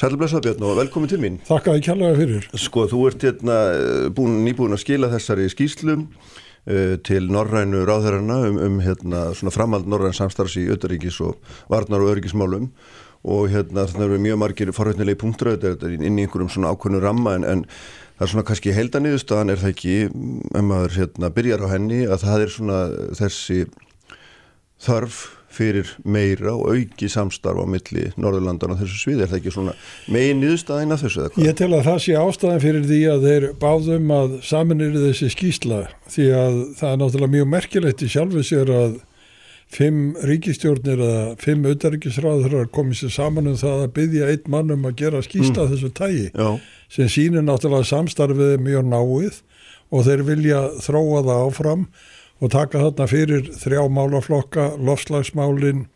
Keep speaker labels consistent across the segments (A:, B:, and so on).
A: Sælblessað Björn og velkomin til mín.
B: Þakka þið kjallaði fyrir.
A: Sko, þú ert hérna búin, nýbúin að skila þessari skýslum uh, til norrænu ráðherrana um, um hérna svona framhald norræn samstarfs í öttaríkis og varnar og öryggismálum og hérna þannig eru mjög margir forhætnilegi punktur þetta er inn í einhverjum svona ákvönnu ramma en, en það er svona kannski heildanýðustan er það ekki, ef maður hérna byrjar á henni að það er svona þessi þarf fyrir meira og auki samstarf á milli Norðurlandan á þessu sviði, er það ekki svona megin nýðustæðina þessu eða hvað?
B: Ég tel að það sé ástæðan fyrir því að þeir báðum að saminir þessi skýsla því að það er náttúrulega mjög merkilegt í sjálfu sér að fimm ríkistjórnir eða fimm auðaríkisráður komið sér saman um það að byggja einn mann um að gera skýsla mm. þessu tægi
A: Já.
B: sem sínir náttúrulega samstarfið mjög náið og þeir vilja þróa það áfram og taka þarna fyrir þrjá málaflokka, lofslagsmálin,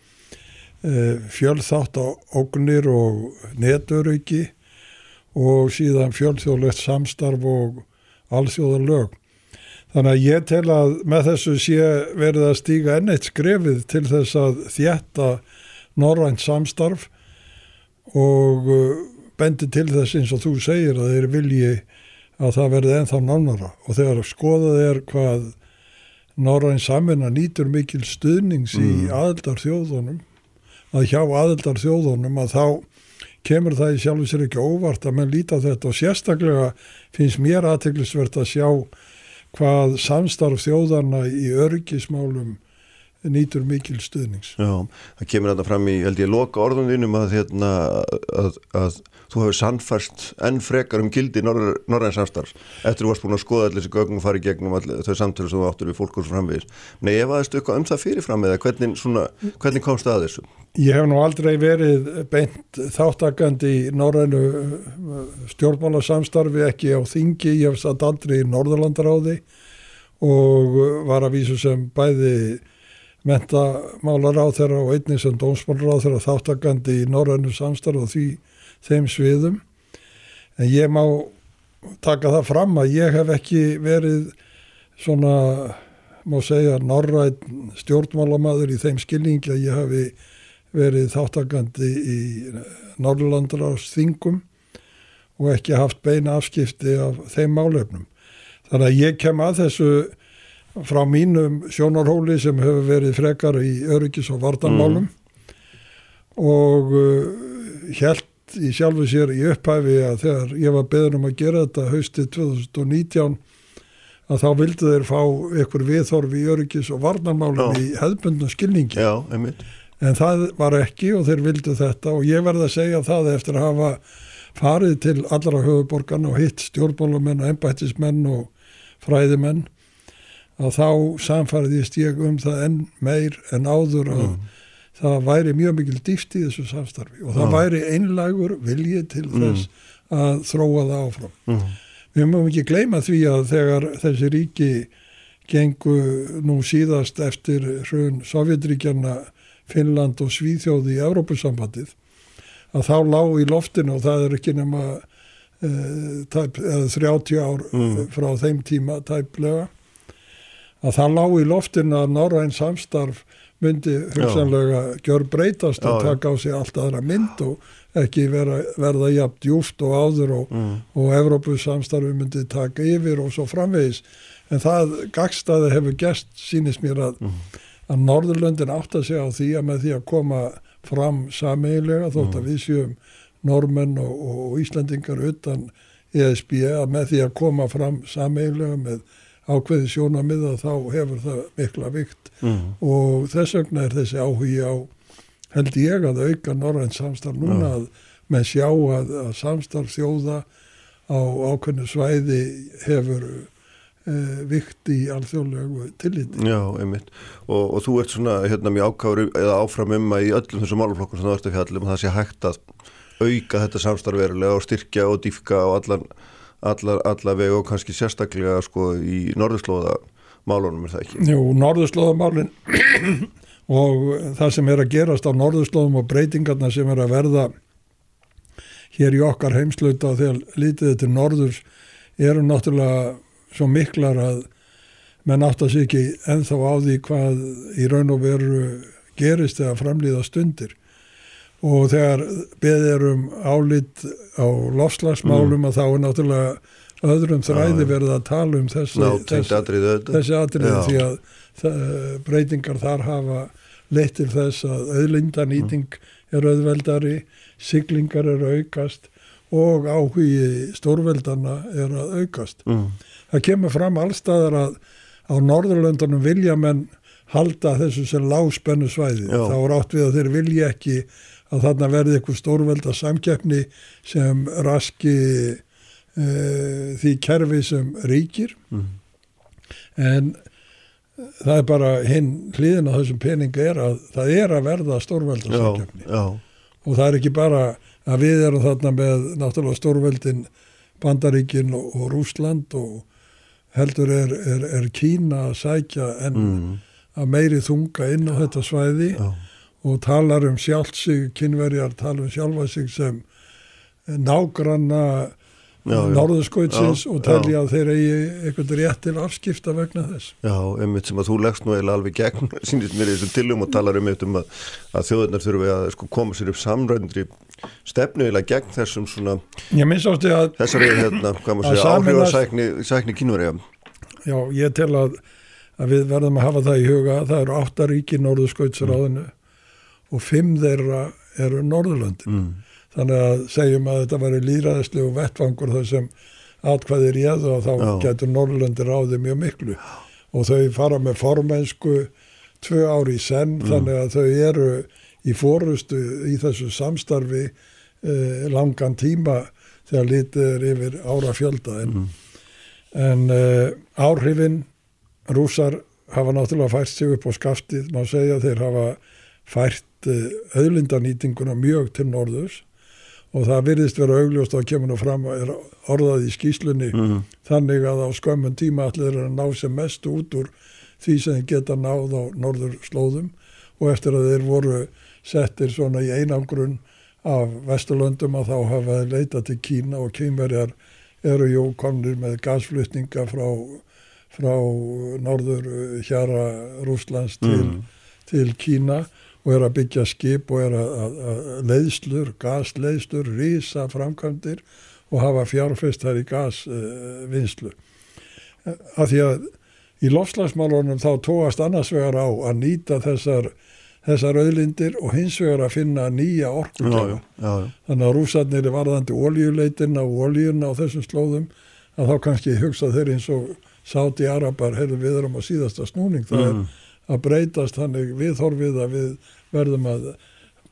B: eh, fjölþátt á ógnir og netöryggi og síðan fjölþjóðlegt samstarf og alþjóðan lög. Þannig að ég tel að með þessu sé verið að stíga enneitt skrefið til þess að þjætta norrænt samstarf og eh, bendi til þess eins og þú segir að þeir vilji að það verði ennþá nánara og þegar skoðað er hvað Norræn samvinna nýtur mikil stuðnings í mm. aðeldar þjóðunum að hjá aðeldar þjóðunum að þá kemur það í sjálf sér ekki óvart að menn líta þetta og sérstaklega finnst mér aðteglisvert að sjá hvað samstarf þjóðarna í örgismálum nýtur mikil stuðnings.
A: Já, það kemur þetta fram í, held ég, loka orðunvinum að, hérna, að, að þú hefur sannfærst enn frekar um gildi norðan samstarfs eftir þú varst búin að skoða allir þessi gögn og fara í gegnum all, þau samtölu sem þú áttur við fólkur framvegis. Nei, ef aðeins eitthvað um það fyrirfram eða hvernig, svona, hvernig komst það að þessu?
B: Ég hef nú aldrei verið beint þáttakandi í norðinu stjórnmálasamstarfi ekki á þingi, ég hef satt aldrei í Norðurlandaráði og var að vísu sem bæði mentamálar á þeirra og einnig sem dómsmálar á þeirra þáttakandi í norðinu samstarf og því þeim sviðum en ég má taka það fram að ég hef ekki verið svona má segja norrætt stjórnmálamadur í þeim skilningi að ég hafi verið þáttakandi í Norrlandar á þingum og ekki haft beina afskipti af þeim málefnum. Þannig að ég kem að þessu frá mínum sjónarhóli sem hefur verið frekar í öryggis og vartanmálum mm. og uh, held í sjálfu sér í upphæfi að þegar ég var beður um að gera þetta haustið 2019 að þá vildu þeir fá einhver viðþorfi í öryggis og varnarmálum í hefðbundnum skilningi.
A: Já,
B: en það var ekki og þeir vildu þetta. Og ég verði að segja það eftir að hafa farið til allra höfuborgarna og hitt stjórnbólumenn og ennbættismenn og fræðimenn að þá samfariðist ég um það enn meir en áður að mm það væri mjög mikil dýft í þessu samstarfi og það væri einlagur viljið til mm. þess mm. að þróa það áfram. Mm. Við mögum ekki gleyma því að þegar þessi ríki gengu nú síðast eftir hrun Sovjetríkjana, Finnland og Svíþjóði í Európusambandið að þá lág í loftinu og það er ekki nema uh, tæp, 30 ár mm. frá þeim tíma tæplega að það lág í loftinu að norræn samstarf myndi hugsanlega gjör breytast og taka á sig allt aðra mynd og ekki vera, verða jafn djúft og áður og, mm. og Evrópus samstarfi myndi taka yfir og svo framvegis en það gagstaði hefur gæst sínist mér að, mm. að Norðurlöndin átt að segja á því að með því að koma fram sameigilega þótt að mm. við séum normenn og, og Íslandingar utan ESB að með því að koma fram sameigilega með ákveði sjónamiða þá hefur það mikla vikt mm. og þess vegna er þessi áhugi á held ég að auka norrænt samstarf núna að með sjá að, að samstarf þjóða á ákveðinu svæði hefur eh, vikt í alþjóðlegu tilliti.
A: Já, einmitt og, og þú ert svona hérna mjög ákáru eða áfram um að í öllum þessum máluflokkur sem þú ert að fjallum það sé hægt að auka þetta samstarf verulega og styrkja og dýfka og allan allar, allavega og kannski sérstaklega sko í norðurslóðamálunum er það ekki?
B: Jú, norðurslóðamálun og það sem er að gerast á norðurslóðum og breytingarna sem er að verða hér í okkar heimslauta þegar lítið til norðurs eru náttúrulega svo miklar að menn átt að sé ekki enþá á því hvað í raun og veru gerist eða framlýða stundir og þegar beðið um álit á lofslagsmálum mm. að þá er náttúrulega öðrum þræði verið að tala um þessi,
A: Ná, þessi atriði,
B: þessi atriði því að það, breytingar þar hafa leitt til þess að auðlindanýting mm. er auðveldari, siglingar er aukast og áhugi stórveldana er að aukast. Mm. Það kemur fram allstaðar að á Norðurlöndunum vilja menn halda þessu sem lágspennu svæði. Já. Þá er átt við að þeir vilja ekki að þarna verði eitthvað stórvelda samkeppni sem raski uh, því kerfi sem ríkir. Mm. En það er bara hinn hlýðin á þessum peningu er að það er að verða stórvelda samkeppni. Já, já. Og það er ekki bara að við erum þarna með náttúrulega stórveldin Bandaríkin og, og Rúsland og heldur er, er, er Kína að sækja en mm. að meiri þunga inn á þetta svæði Já. Og talar um sjálfsig, kynverjar tala um sjálfa sig sem nágranna norðurskóitsins og telja að þeir eigi eitthvað rétt til afskipta vegna þess.
A: Já, einmitt sem að þú leggst nú eða alveg gegn, sínist mér í þessum tilum og talar um um að, að þjóðunar þurfi að sko, koma sér upp samrændri stefnu eða gegn þessum svona
B: að,
A: þessari, hérna, hvað maður segja, áhrif og sækni, kínverja.
B: Já, ég tel að, að við verðum að hafa það í huga, það eru áttaríki norðurskóitsráðinu mm. Og fimm þeirra eru Norðurlöndin. Mm þannig að segjum að þetta var í líraðislegu vettvangur þar sem atkvæðir ég og þá Já. getur Norrlundir á þið mjög miklu og þau fara með formensku tvö ári í senn mm. þannig að þau eru í fórustu í þessu samstarfi eh, langan tíma þegar litið er yfir ára fjölda en, mm. en eh, áhrifin rúsar hafa náttúrulega fært sig upp á skaftið, má segja þeir hafa fært eh, auðlindanýtinguna mjög til norðus og það virðist vera augljóst að kemur nú fram að er orðað í skýslunni mm -hmm. þannig að á skömmun tíma allir er að ná sem mest út úr því sem þeir geta náð á norður slóðum og eftir að þeir voru settir svona í einangrun af Vesturlöndum að þá hafa þeir leita til Kína og kýmverjar eru jú komnir með gasflutninga frá, frá norður hjara Rúslands til, mm. til Kína og er að byggja skip og er að, að, að leiðslur, gasleiðslur, rísa framkvæmdir og hafa fjárfest þar í gasvinslu. Uh, af því að í lofslagsmálunum þá tóast annars vegar á að nýta þessar, þessar auðlindir og hins vegar að finna nýja orkulega. Þannig að rúsarnir er varðandi ólíuleitina og ólíuna á þessum slóðum að þá kannski hugsa þeir eins og sáti arabar, heyrðu við erum á síðasta snúning, það mm. er að breytast þannig viðhorfið að við verðum að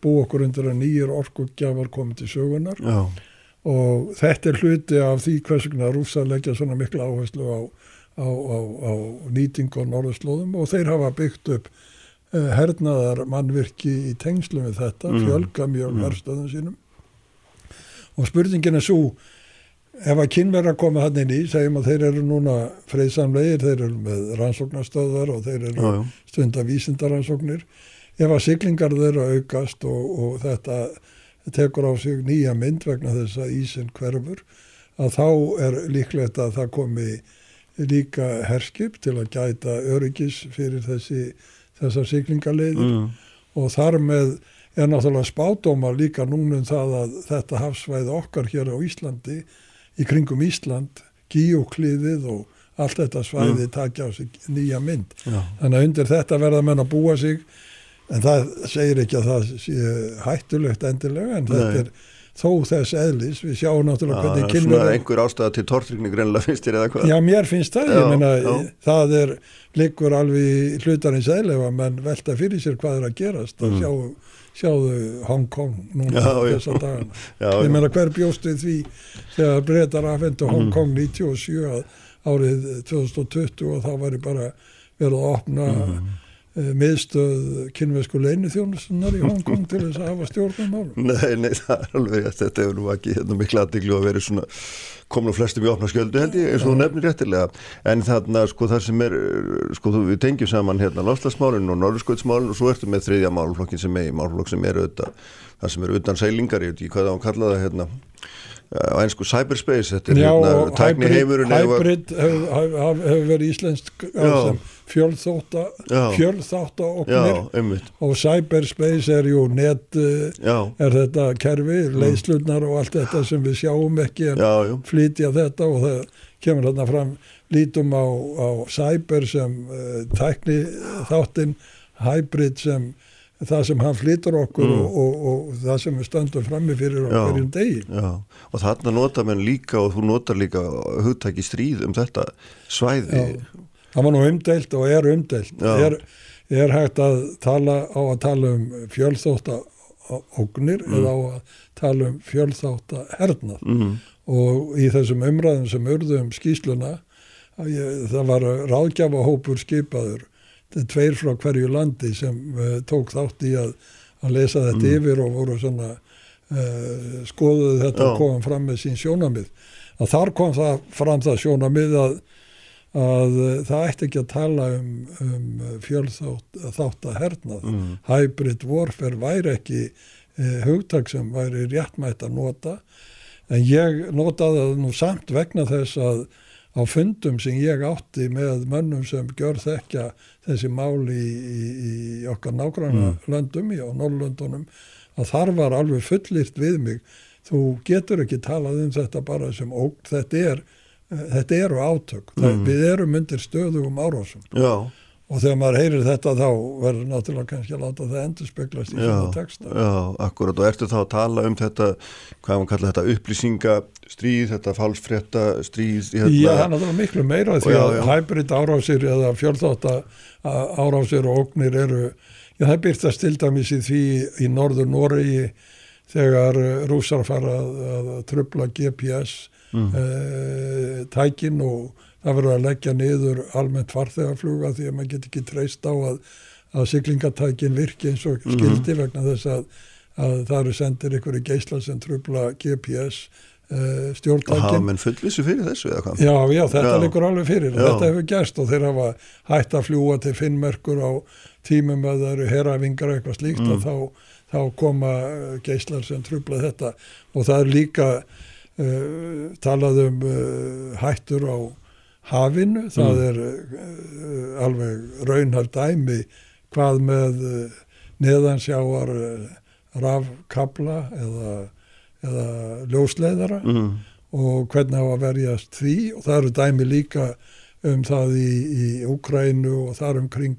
B: bú okkur undir að nýjur orkugjafar komið til sögunar Já. og þetta er hluti af því hvers vegna rúsa leggja svona miklu áherslu á, á, á, á nýting og norðurslóðum og þeir hafa byggt upp eh, hernaðar mannvirki í tengslu með þetta, mm. fjölga mjög mm. verðstöðum sínum og spurningin er svo ef að kynverða koma hann inn í segjum að þeir eru núna freyðsamlegir þeir eru með rannsóknarstöðar og þeir eru stundar vísindaransóknir ef að siglingar þeirra aukast og, og þetta tekur á sig nýja mynd vegna þess að ísinn hverfur að þá er líklegt að það komi líka herskip til að gæta öryggis fyrir þessi, þessar siglingarleiðir mm. og þar með er náttúrulega spádóma líka núnum það að þetta hafsvæði okkar hér á Íslandi í kringum Ísland, Gíokliðið og allt þetta svæði mm. takja á sig nýja mynd. Já. Þannig að undir þetta verða menn að búa sig en það segir ekki að það sé hættulegt endilega en Nei. þetta er þó þess eðlis, við sjáum náttúrulega hvernig kynverða...
A: Svona einhver ástæða til tortrykni greinlega finnst þér eða hvað?
B: Já, mér finnst það, já, ég menna það er líkur alveg hlutarins eðlefa menn velta fyrir sér hvað er að gerast mm. að sjáu sjáðu Hong Kong núna þessar dagana ég meina hver bjóstu því þegar breytar afhendu Hong mhm. Kong 97 árið 2020 og þá var ég bara verið að opna mm. Uh, miðstöð kynvesku leini þjónusinnar í Hong Kong til þess að hafa stjórnum málum.
A: Nei, nei, það er alveg þetta hefur nú ekki hérna, miklu aðdeglu að vera svona komin á flestum í opna skjöldu held ég eins og þú nefnir réttilega. En þarna sko það sem er sko við tengjum saman hérna lofslagsmálinn og norðursköldsmálinn og svo ertu með þriðja málflokkin sem er málflokk sem er auðvitað það sem er utan sælingar, ég veit ekki hvað það á að kalla það hérna á ennsku cyberspace, þetta er
B: Já,
A: hérna tækni heimurinn
B: hybrid hefur hef, hef verið íslensk
A: Já.
B: sem
A: Já,
B: oknir
A: einmitt,
B: og cyberspace er jú net uh,
A: já,
B: er þetta kerfi, leiðslurnar og allt þetta sem við sjáum ekki en
A: já,
B: flytja þetta og það kemur þarna fram lítum á, á cyber sem uh, tækni þáttinn hybrid sem það sem hann flytur okkur
A: Mm.
B: og, og, og það sem við stöndum frammi fyrir
A: Já.
B: okkur í degi.
A: já. Og þarna nota menn líka og þú notar líka hugtæki stríð um þetta svæði
B: Já. Það var nú umdeilt og er umdeilt
A: Já.
B: er, er hægt að tala á að tala um fjölþótta ógnir
A: Mm.
B: eða á að tala um fjölþátta hernað
A: mm,
B: og í þessum umræðum sem urðu um skýsluna að ég, það var ráðgjafahópur skipaður tveir frá hverju landi sem uh, tók þátt í að, að lesa þetta yfir og voru svona uh, skoðuðu þetta
A: Já.
B: og komum fram með sín sjónamið að þar kom það fram það sjónamið að, að uh, það ætti ekki að tala um, um fjölþátt þátt að hernað
A: mm,
B: hybrid warfare væri ekki eh, hugtak sem væri réttmætt að nota. En ég notaði það nú samt vegna þess að á fundum sem ég átti með mönnum sem gjör þekka þessi mál í, í, í okkar nágranna löndum, í á Norrlöndunum að þar var alveg fullirt við mig. Þú getur ekki talað um þetta bara sem óg, þetta er eh, þetta eru átök, mm. við erum undir stöðugum árásum
A: já,
B: og þegar maður heyrir þetta þá verður náttúrulega kannski að láta það endur speglast í svona texta.
A: já, akkurat og ertu þá að tala um þetta hvað maður kalla þetta upplýsingastríð þetta falsfrétta stríð
B: Já, það er
A: hérna,
B: náttúrulega miklu meira því að
A: já.
B: hybrid árásir eða fjölþátta árásir og ógnir eru, já það byrtast til dæmis í því í norður Noregi þegar eh, rússar fara að, að trubla GPS
A: Mm.
B: eh, tækin og það verður að leggja niður almennt farþegafluga því að maður get ekki treyst á að, að siglingatækin virki eins og
A: Mhm.
B: skildi vegna þess að, að það eru sendir ykkur í geisla sem trubla GPS uh,
A: hafa
B: stjórntækin
A: menn fullvissu fyrir þessu eða hvað
B: Já, já, þetta liggur alveg fyrir.
A: Já.
B: Þetta hefur gerst og þeir hafa hætt að fljúa til finnmerkur á tímum að það eru herafingar og eitthvað slíkt
A: Mm.
B: og þá, þá koma uh, geislar sem trubla þetta. Og það er líka uh, talað um uh, hættur á hafinu, það
A: Mm.
B: er uh, alveg raunar dæmi hvað með neðansjáar rafkabla eða, eða ljósleiðara
A: mm,
B: og hvernig að verjast því. Og það eru dæmi líka um það í, í Úkrænu og þar umkring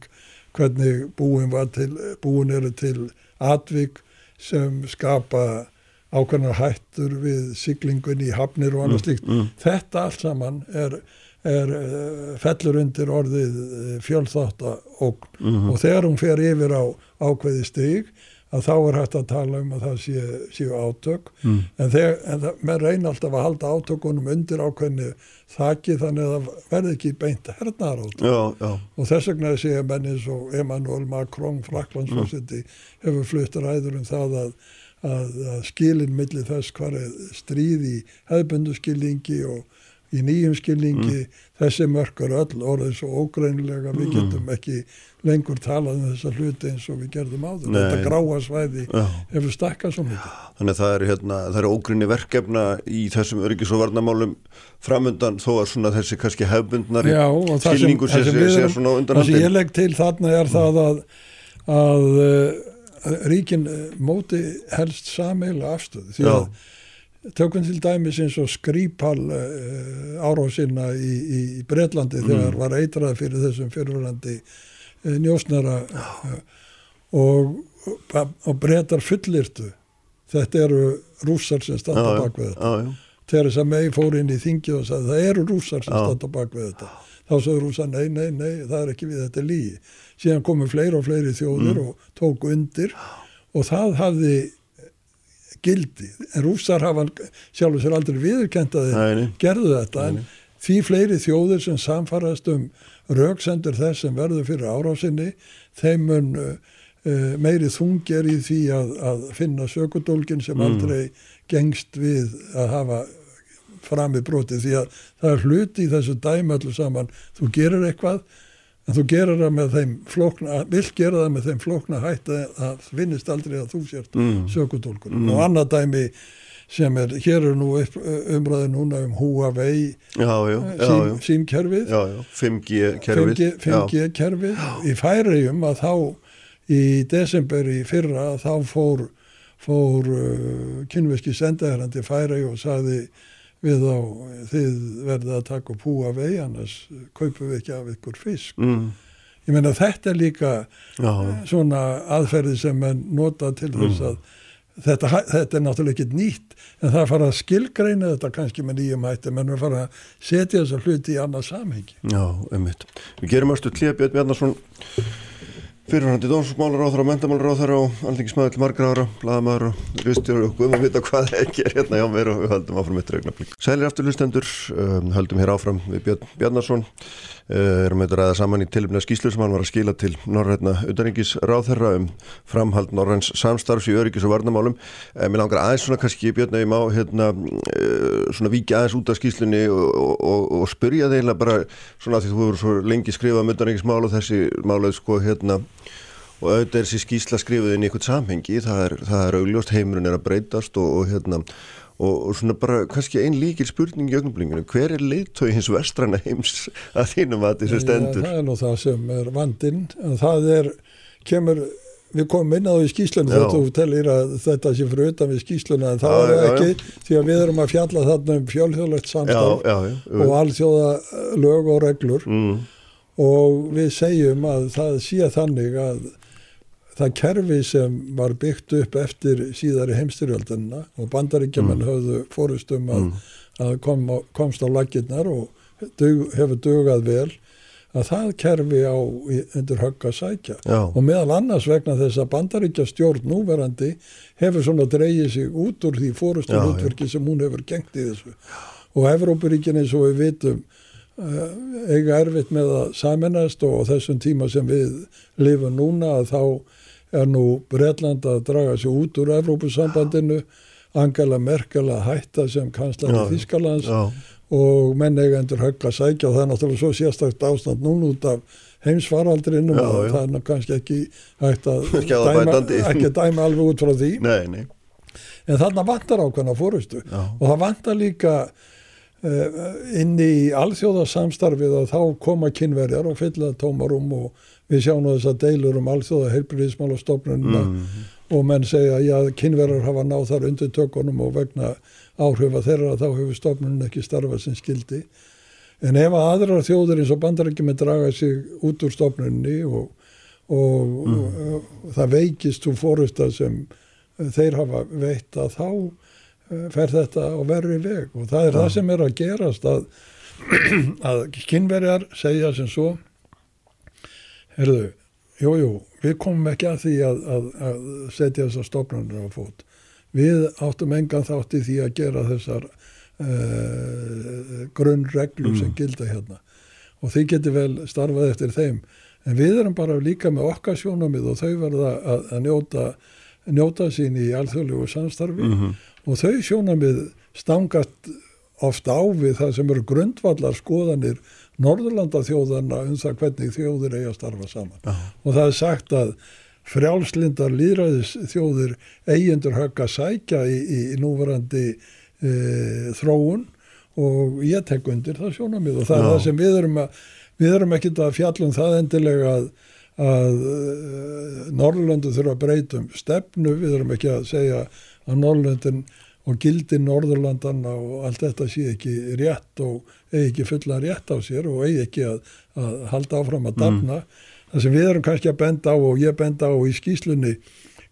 B: hvernig búin, var til, búin eru til atvik sem skapa ákveðnar hættur við siglingun í hafnir og annað slíkt.
A: mm,
B: Þetta allt saman er, er uh, fellur undir orðið uh, fjölþátta og,
A: mm,
B: og þegar hún fer yfir á ákveði stig að þá er hægt að tala um að það sé, séu átök.
A: Mm,
B: en, þegar, en það, menn reyna alltaf að halda átökunum undir ákveðni þaki þannig að það verði ekki beint hernaðarátt
A: já, já,
B: og þess vegna segja menn eins og Emmanuel Macron, Fraklandsforsiti hefur flutt ræður um það að, að, að skilin milli þess hvað er stríð í hefðbundu skilningi og í nýjum skilningi þessi mörkur öll orðið svo ógreinilega við getum ekki lengur talað um þessa hluti eins og við gerðum áður
A: Nei.
B: þetta gráa svæði
A: já.
B: hefur stakkað svo mikið
A: Þannig að það eru, hérna, eru ógrinni verkefna í þessum öryggis og varnamálum framundan þó að svona þessi kannski
B: það sem,
A: skilningur sé, svona á undan
B: það sem ég legg til þarna er það að, að uh, ríkin uh, móti helst sameila afstöðu því að tökum til dæmis eins og skrýpal uh, árásinna í, í, í Bretlandi
A: Mm.
B: þegar var eitrað fyrir þessum fyrirverandi njósnara. Uh, og, og bretar fullirtu þetta eru rússar sem standa bak við þetta.
A: Já, já.
B: Theresa May fór inn í þingið og sagði það eru rússar sem standa bak við þetta. Þá sagði rússar nei, nei, nei, það er ekki við þetta lígi síðan komu fleiri og fleiri þjóðir
A: Mm.
B: og tóku undir. Og það hafði gildi. En rússar hafa sjálfur sér aldrei viðurkent að
A: Nei,
B: þeir
A: nei.
B: gerðu þetta.
A: Nei,
B: en því fleiri þjóðir sem samfarast um rauksendur þess sem verður fyrir árásinni þeim mun uh, uh, meiri þungir í því að, að finna sökudólgin sem
A: Mm.
B: aldrei gengst við að hafa fram í broti því að það er hluti í þessu dæmi öllu saman þú gerir eitthvað en þú gerir það með þeim flókna vill gera það með þeim flókna hætt að það finnist aldrei að þú sért
A: Mm.
B: sökudólkur
A: Mm.
B: og annað dæmi sem er, hér er nú umræði núna um Huawei
A: já, já,
B: eh,
A: já.
B: símkerfið.
A: Já, já, 5G kerfið.
B: 5G, 5G kerfið. Í færiðum að þá í desember í fyrra þá fór, fór uh, kynveski sendaherrandi færi og sagði við á þið verðið að taka upp húa vei annars kaupum við ekki af ykkur fisk.
A: Mm,
B: ég meina þetta er líka
A: Já,
B: svona aðferði sem menn nota til þess að þetta, þetta er náttúrulega ekki nýtt en það er fara að skilgreina þetta kannski með nýjum hætti menn er fara að setja þessa hluti í annað samhengi.
A: Já, ummitt Við gerum östu klíða Björn Bjarnason fyrirhandi dómsmálar á þar og mentamálur á þar og alþingismæður til margra ára blaðamæður og ristjóður og guðum að vita hvað ekki er hérna hjá mér og við höldum áfram eitt regnablík. Sælir aftur hlustendur, um, höldum hér áfram við Björn Bjarnason. uh, erum við að ræða saman í tilumna skýslu sem hann var að skila til Norrætna utanringis ráðherra um framhald Norræns samstarfs í öryggis og varnamálum. Uh, mér langar aðeins svona kannski Björn að ég má hérna uh, svona víkja aðeins út af skýslunni og, og, og, spyrja þeir bara svona því þú hefur svo lengi skrifað um utanringismál og þessi málaði sko hérna og auðvitað er þessi skýsla skrifuð inn í eitthvað samhengi, það er, það er augljóst heimurinn er að breytast og, og hérna og, og svona bara kannski ein líkil spurning í ögnumblinginu, hver er leiðtói hins vestræna heims að þínum að þessu stendur?
B: Já, það er nú það sem er vandinn. En það er, kemur við komum inn á því
A: Já.
B: þegar þú tellir að þetta sé fyrir utan við skýsluna en það
A: Já,
B: er
A: já,
B: ekki því að við erum að fjalla þarna um fjölþjóðlegt
A: Já, já, já,
B: og alþjóða lög og reglur.
A: Mm,
B: og við segjum að það sé þannig að það kerfi sem var byggt upp eftir síðari heimstyrjöldina og bandaríkjaman
A: Mm.
B: höfðu fórustum að, að kom, komst á lakirnar og dug, hefur dugað vel að það kerfi á undir högg að sækja.
A: Já,
B: og meðal annars vegna þess að bandaríkja stjórn núverandi hefur svona dreigið sig út úr því fórustum hlutverki sem hún hefur gengt í þessu. Og Evrópuríkin eins og við vitum uh, eiga erfitt með að saminast og á þessum tíma sem við lifum núna að þá er nú Bretland að draga sig út úr Evrópusambandinu Angela Merkel að hætta sem kanslari
A: Já,
B: Þískalands
A: já,
B: og menn eiga endur högg að sækja og það er náttúrulega svo sérstakt ástand núna út af að
A: já.
B: það er nú kannski ekki hægt að
A: að
B: dæma, ekki að dæma alveg út frá því.
A: Nei, nei,
B: en þarna vantar ákveðna fórustu
A: já,
B: og það vantar líka uh, inn í alþjóðasamstarfið og þá koma kynverjar og fylla tómarum og við sjáum þess að deilur um og stofnunina
A: mm,
B: og menn segja já kynverjar hafa náð þar undir tökunum og vegna áhrifa þeirra þá hefur stofnunum ekki starfað sem skildi en ef að aðrar þjóður eins og bandarækjum með draga sig út úr stofnunni og, og, og það veikist úr fórusta sem þeir hafa veitt að þá eh, fer þetta á verri veg. Og það er það sem er að gerast að, að kynverjar segja sem svo herðu, jú, jú, við komum ekki að því að, að, að setja þessar stofnunir á fót. Við áttum engan þátt í því að gera þessar uh, grunnreglur sem gilda hérna. Og þið getur vel starfað eftir þeim. En við erum bara líka með okkar sjónamið og þau verða að, að njóta, njóta sín í alþjóðlegu samstarfi.
A: Mhm,
B: og þau sjónamið stangast ofta á við það sem eru grundvallar skoðanir Norðurlanda þjóðana um það hvernig þjóðir eiga að starfa saman.
A: Já,
B: og það er sagt að frjálslindar líðræðis þjóðir eigendur högg að sækja í, í, núverandi e, þróun og ég tek undir það sjónamið og það er
A: Já.
B: það sem við erum að við erum ekkit að fjalla um það endilega að, að uh, Norrlöndu þurfa að breyta um stefnu, við erum ekki að segja að Norrlöndin og gildi Norðurlandana og allt þetta sé ekki rétt og eigi ekki fulla rétt á sér og eigi ekki að, að halda áfram að dafna. Það sem við erum kannski að benda á og ég benda á í skýslunni,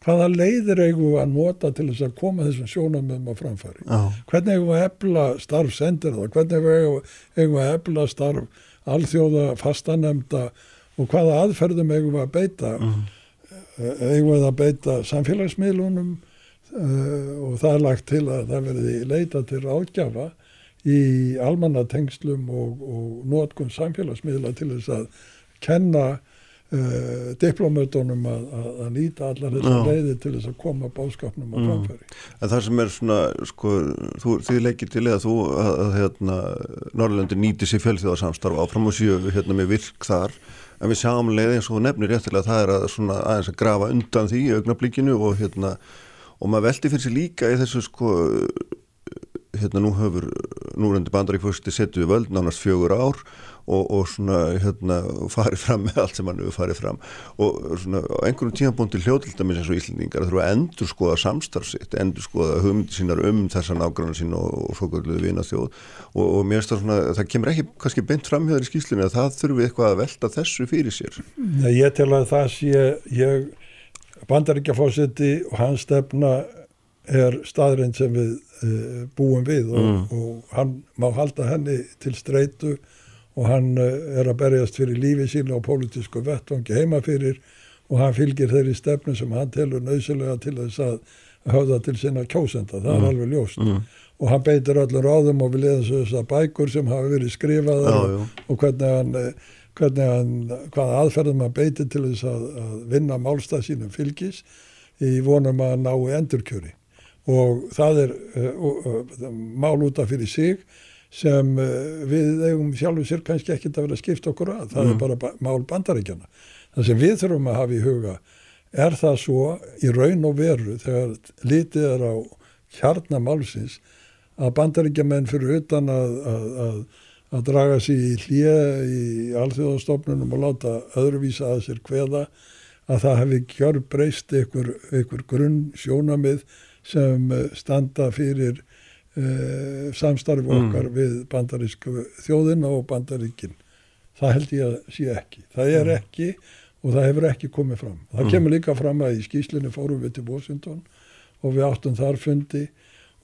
B: hvaða leiðir eigum við að nota til þess að koma þessum sjónamöðum á framfæri?
A: já,
B: Hvernig eigum við að efla starf sendir það? Hvernig eigum við- að efla starf alþjóða fastanemda og hvaða aðferðum eigum við að beita?
A: mm,
B: Eh, eigum við að beita samfélagsmiðlunum uh, og það er lagt til að það verði leita til ráðgjafa í almannatengslum og, og notkun samfélagsmiðla til þess að kenna uh, diplomötunum að, að, að nýta allar þessar leiði til þess að koma báskapnum á
A: Mm.
B: framfæri.
A: En það sem er svona, sko, þú, þið leggir til eða þú að, að hérna, Norrlandi nýti sér fjölþjóðarsamstarf áfram og séu hérna með virk þar en við sjáum leið eins og nefnir réttilega að það er að svona aðeins að grafa undan því augnablíkinu og hérna og maður veldi fyrir sig líka í þessu sko hérna nú höfur núrendi bandaríkfósti setju völd nánast fjögur ár og, og svona hérna farið fram með allt sem hann hefur farið fram og svona á einhverjum tímabúndi hljóðildamins eins og Íslandingar þurfa að endur skoða samstarfsitt, endur skoða hugmyndi sínar um þessa nágrannar sín og, og svo kvölduðu vina þjóð og, og mér finnst það svona, það kemur ekki kannski beint framhjöður í skýslunni að það þurfi eitthvað að velta þessu fyrir sér.
B: Ég tel að það sé, ég bandaríkjafósiti og hans stefna er staðrind sem við uh, búum við og,
A: Mm.
B: og hann má halda henni til streitu og hann uh, er að berjast fyrir lífi sína og pólitísku vettvangi heima fyrir og hann fylgir þeirri stefnu sem hann telur nöðsulega til þess að höfða til sinna kjósenda, það
A: Mm.
B: er alveg ljóst
A: Mm.
B: og hann beitir öllum ráðum og við leðum þess að bækur sem hafa verið skrifaðar
A: Já,
B: og, og hvernig hann, eh, hvernig hann hvaða aðferðum hann beitir til þess að, að vinna málstað sínum fylgis í vonum að nái endurkjöri. Og það er uh, uh, mál út af fyrir sig sem uh, við eigum sjálfur sér kannski ekkert að vera að skipta okkur að. Það
A: Mm.
B: er bara ba mál bandaríkjana það sem við þurfum að hafa í huga er það svo í raun og veru þegar litið er á kjarnamálsins að bandaríkjamenn fyrir utan að, að, að, að draga sig í hlje í alþjóðastofnunum og láta öðruvísa að sér kveða að það hefði gjör breyst ykkur, ykkur grunn sjónamið sem eh, standa fyrir uh, samstarfi
A: Mm.
B: okkar við bandarísku þjóðina og bandaríkin. Það held ég að sé ekki. Það er ekki og það hefur ekki komið fram. Það
A: Mm.
B: kemur líka fram að í skýslunni fórum við til Washington og við áttum þar fundi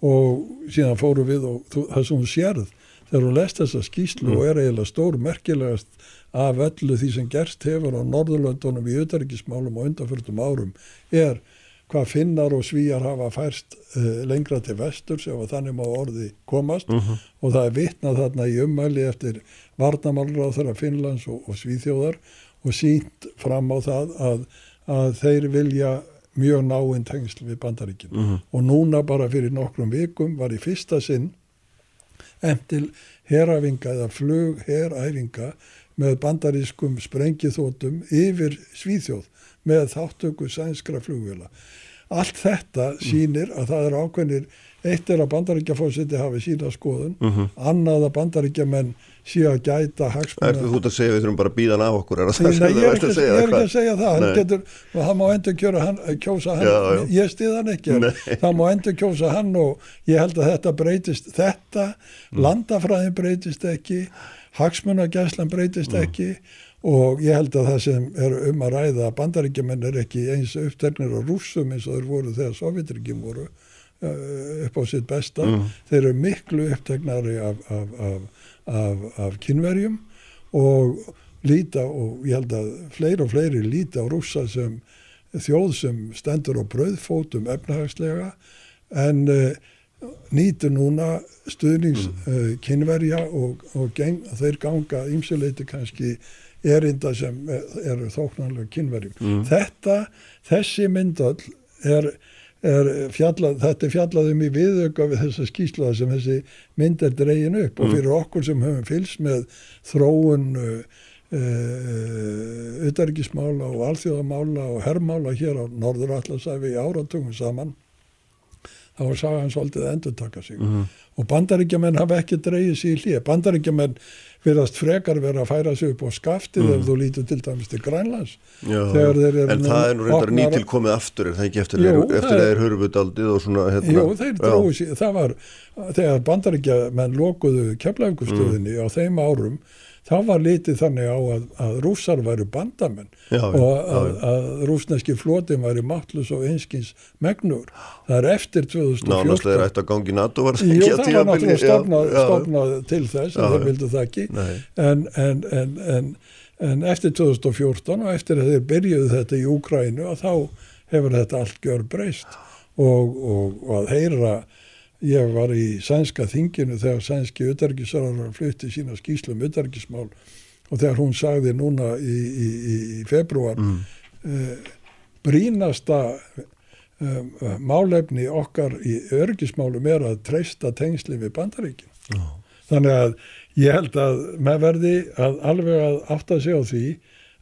B: og síðan fórum við og þú, það sem hún sérð þegar hún lest þessa skýslu
A: Mm.
B: og er eiginlega stór merkilegast af öllu því sem gerst hefur á Norðurlöndunum í auðaríkismálum og undanförtum árum er hvað finnar og svíjar hafa færst uh, lengra til vestur sem að þannig má orði komast
A: Mhm.
B: og það er vitnað þarna í ummæli eftir varnamálráð þeirra Finnlands og, og Svíþjóðar og sínt fram á það að, að þeir vilja mjög náinn tengsl við bandaríkinu
A: Mhm.
B: og núna bara fyrir nokkrum vikum var í fyrsta sinn endil heræfinga eða flug heræfinga með bandarískum sprengithótum yfir Svíþjóð með þáttöku sænskra flugvila. Allt þetta sýnir að það er ákveðnir, eitt er að bandaríkjafósiti hafi sína skoðun,
A: Mhm.
B: annað að bandaríkjaman sé að gæta
A: Er
B: hagsmuna.
A: þú út að segja við þurfum bara að býða hann af okkur? Er það
B: Nei,
A: það
B: nei,
A: sem þú
B: er ekki,
A: að segja?
B: ég er ekki að segja það, hann
A: Nei.
B: getur, það má endur kjöra hann, kjósa hann,
A: Já, já.
B: ég stið hann ekki,
A: Nei.
B: það má endur kjósa hann og ég held að þetta breytist, þetta,
A: Mm.
B: landafræðin breytist ekki, hagsmunagæslan breytist
A: Mm.
B: ekki og ég held að það sem er um að ræða að bandaríkjumenn er ekki eins uppteknir á rússum eins og þeir voru þegar Sovjetryggin voru upp á sitt besta,
A: Mm.
B: þeir eru miklu uppteknari af, af, af, af, af kynverjum og líta og ég held að fleiri og fleiri líta á rússa sem þjóð sem stendur á brauðfótum efnahagslega en uh, nýtur núna stuðnings uh, kynverja og, og geng, þeir ganga ýmsuleiti kannski erinda sem er- eru þóknanlega kynverjum.
A: Mm.
B: Þetta, þessi myndall er fjallað, þetta er fjallað um í viðauka við þessa skýslaða sem þessi mynd er dregin upp og
A: Mm.
B: fyrir okkur sem höfum fylgst með þróun uh, uh, utarikismála og alþjóðamála og herrmála hér á Norður Allasæfi í áratugum saman þá var sagan svolítið að endur taka sig
A: Mhm.
B: og bandaríkjamenn hafa ekki dreigið sér í hlýja bandaríkjamenn virðast frekar vera að færa sig upp á skaftið
A: Mhm.
B: ef þú lítur til dæmis til Grænlands
A: en það er nú reyndar
B: opnar-
A: nýtilkomið aftur er það ekki eftir, að þeir hörfu daldið og svona hérna,
B: Jú, sér, það var þegar bandaríkjamenn lokuðu keflaugustöðinni
A: Mm.
B: á þeim árum þá var litið þannig á að, að rússar væru bandamenn
A: Já,
B: og að,
A: já.
B: að rúsneski flotin væri máttlus og einskins megnur. Það er eftir
A: Nánast
B: 2014
A: þeir ætti að gangi NATO var
B: Jú,
A: ekki á
B: það var náttúrulega stofnað,
A: já.
B: stofnað til þess en þeir vildu það ekki en, en, en, en eftir 2014 og eftir að þeir byrjuðu þetta í Úkrænu að þá hefur þetta allt gjör breyst og, og, og að heyra ég var í sænska þinginu þegar sænski utarkisrarar flutti sína skýslum utarkismál og þegar hún sagði núna í, í, í, februar
A: Mm.
B: uh, brínasta um, uh, málefni okkar í örgismálum er að treysta tengsli við bandaríkin.
A: Já.
B: Þannig að ég held að með verði að alveg að átta sig á því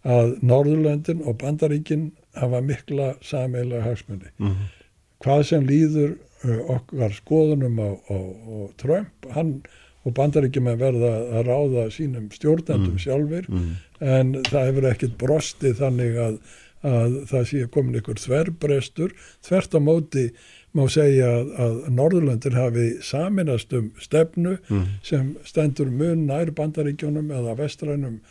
B: að Norðurlöndin og bandaríkin hafa mikla sameiginlega hagsmunni.
A: Mhm.
B: hvað sem líður okkar skoðunum á, á, á Trump, hann og bandaríkjum að verða að ráða sínum stjórnendum mm. sjálfur mm. en það hefur ekkert brostið þannig að, að það sé komin ykkur þverbrestur, þvert á móti má segja að, að Norðurlöndir hafi saminast um stefnu mm. sem stendur mun nær bandaríkjónum eða vestrænum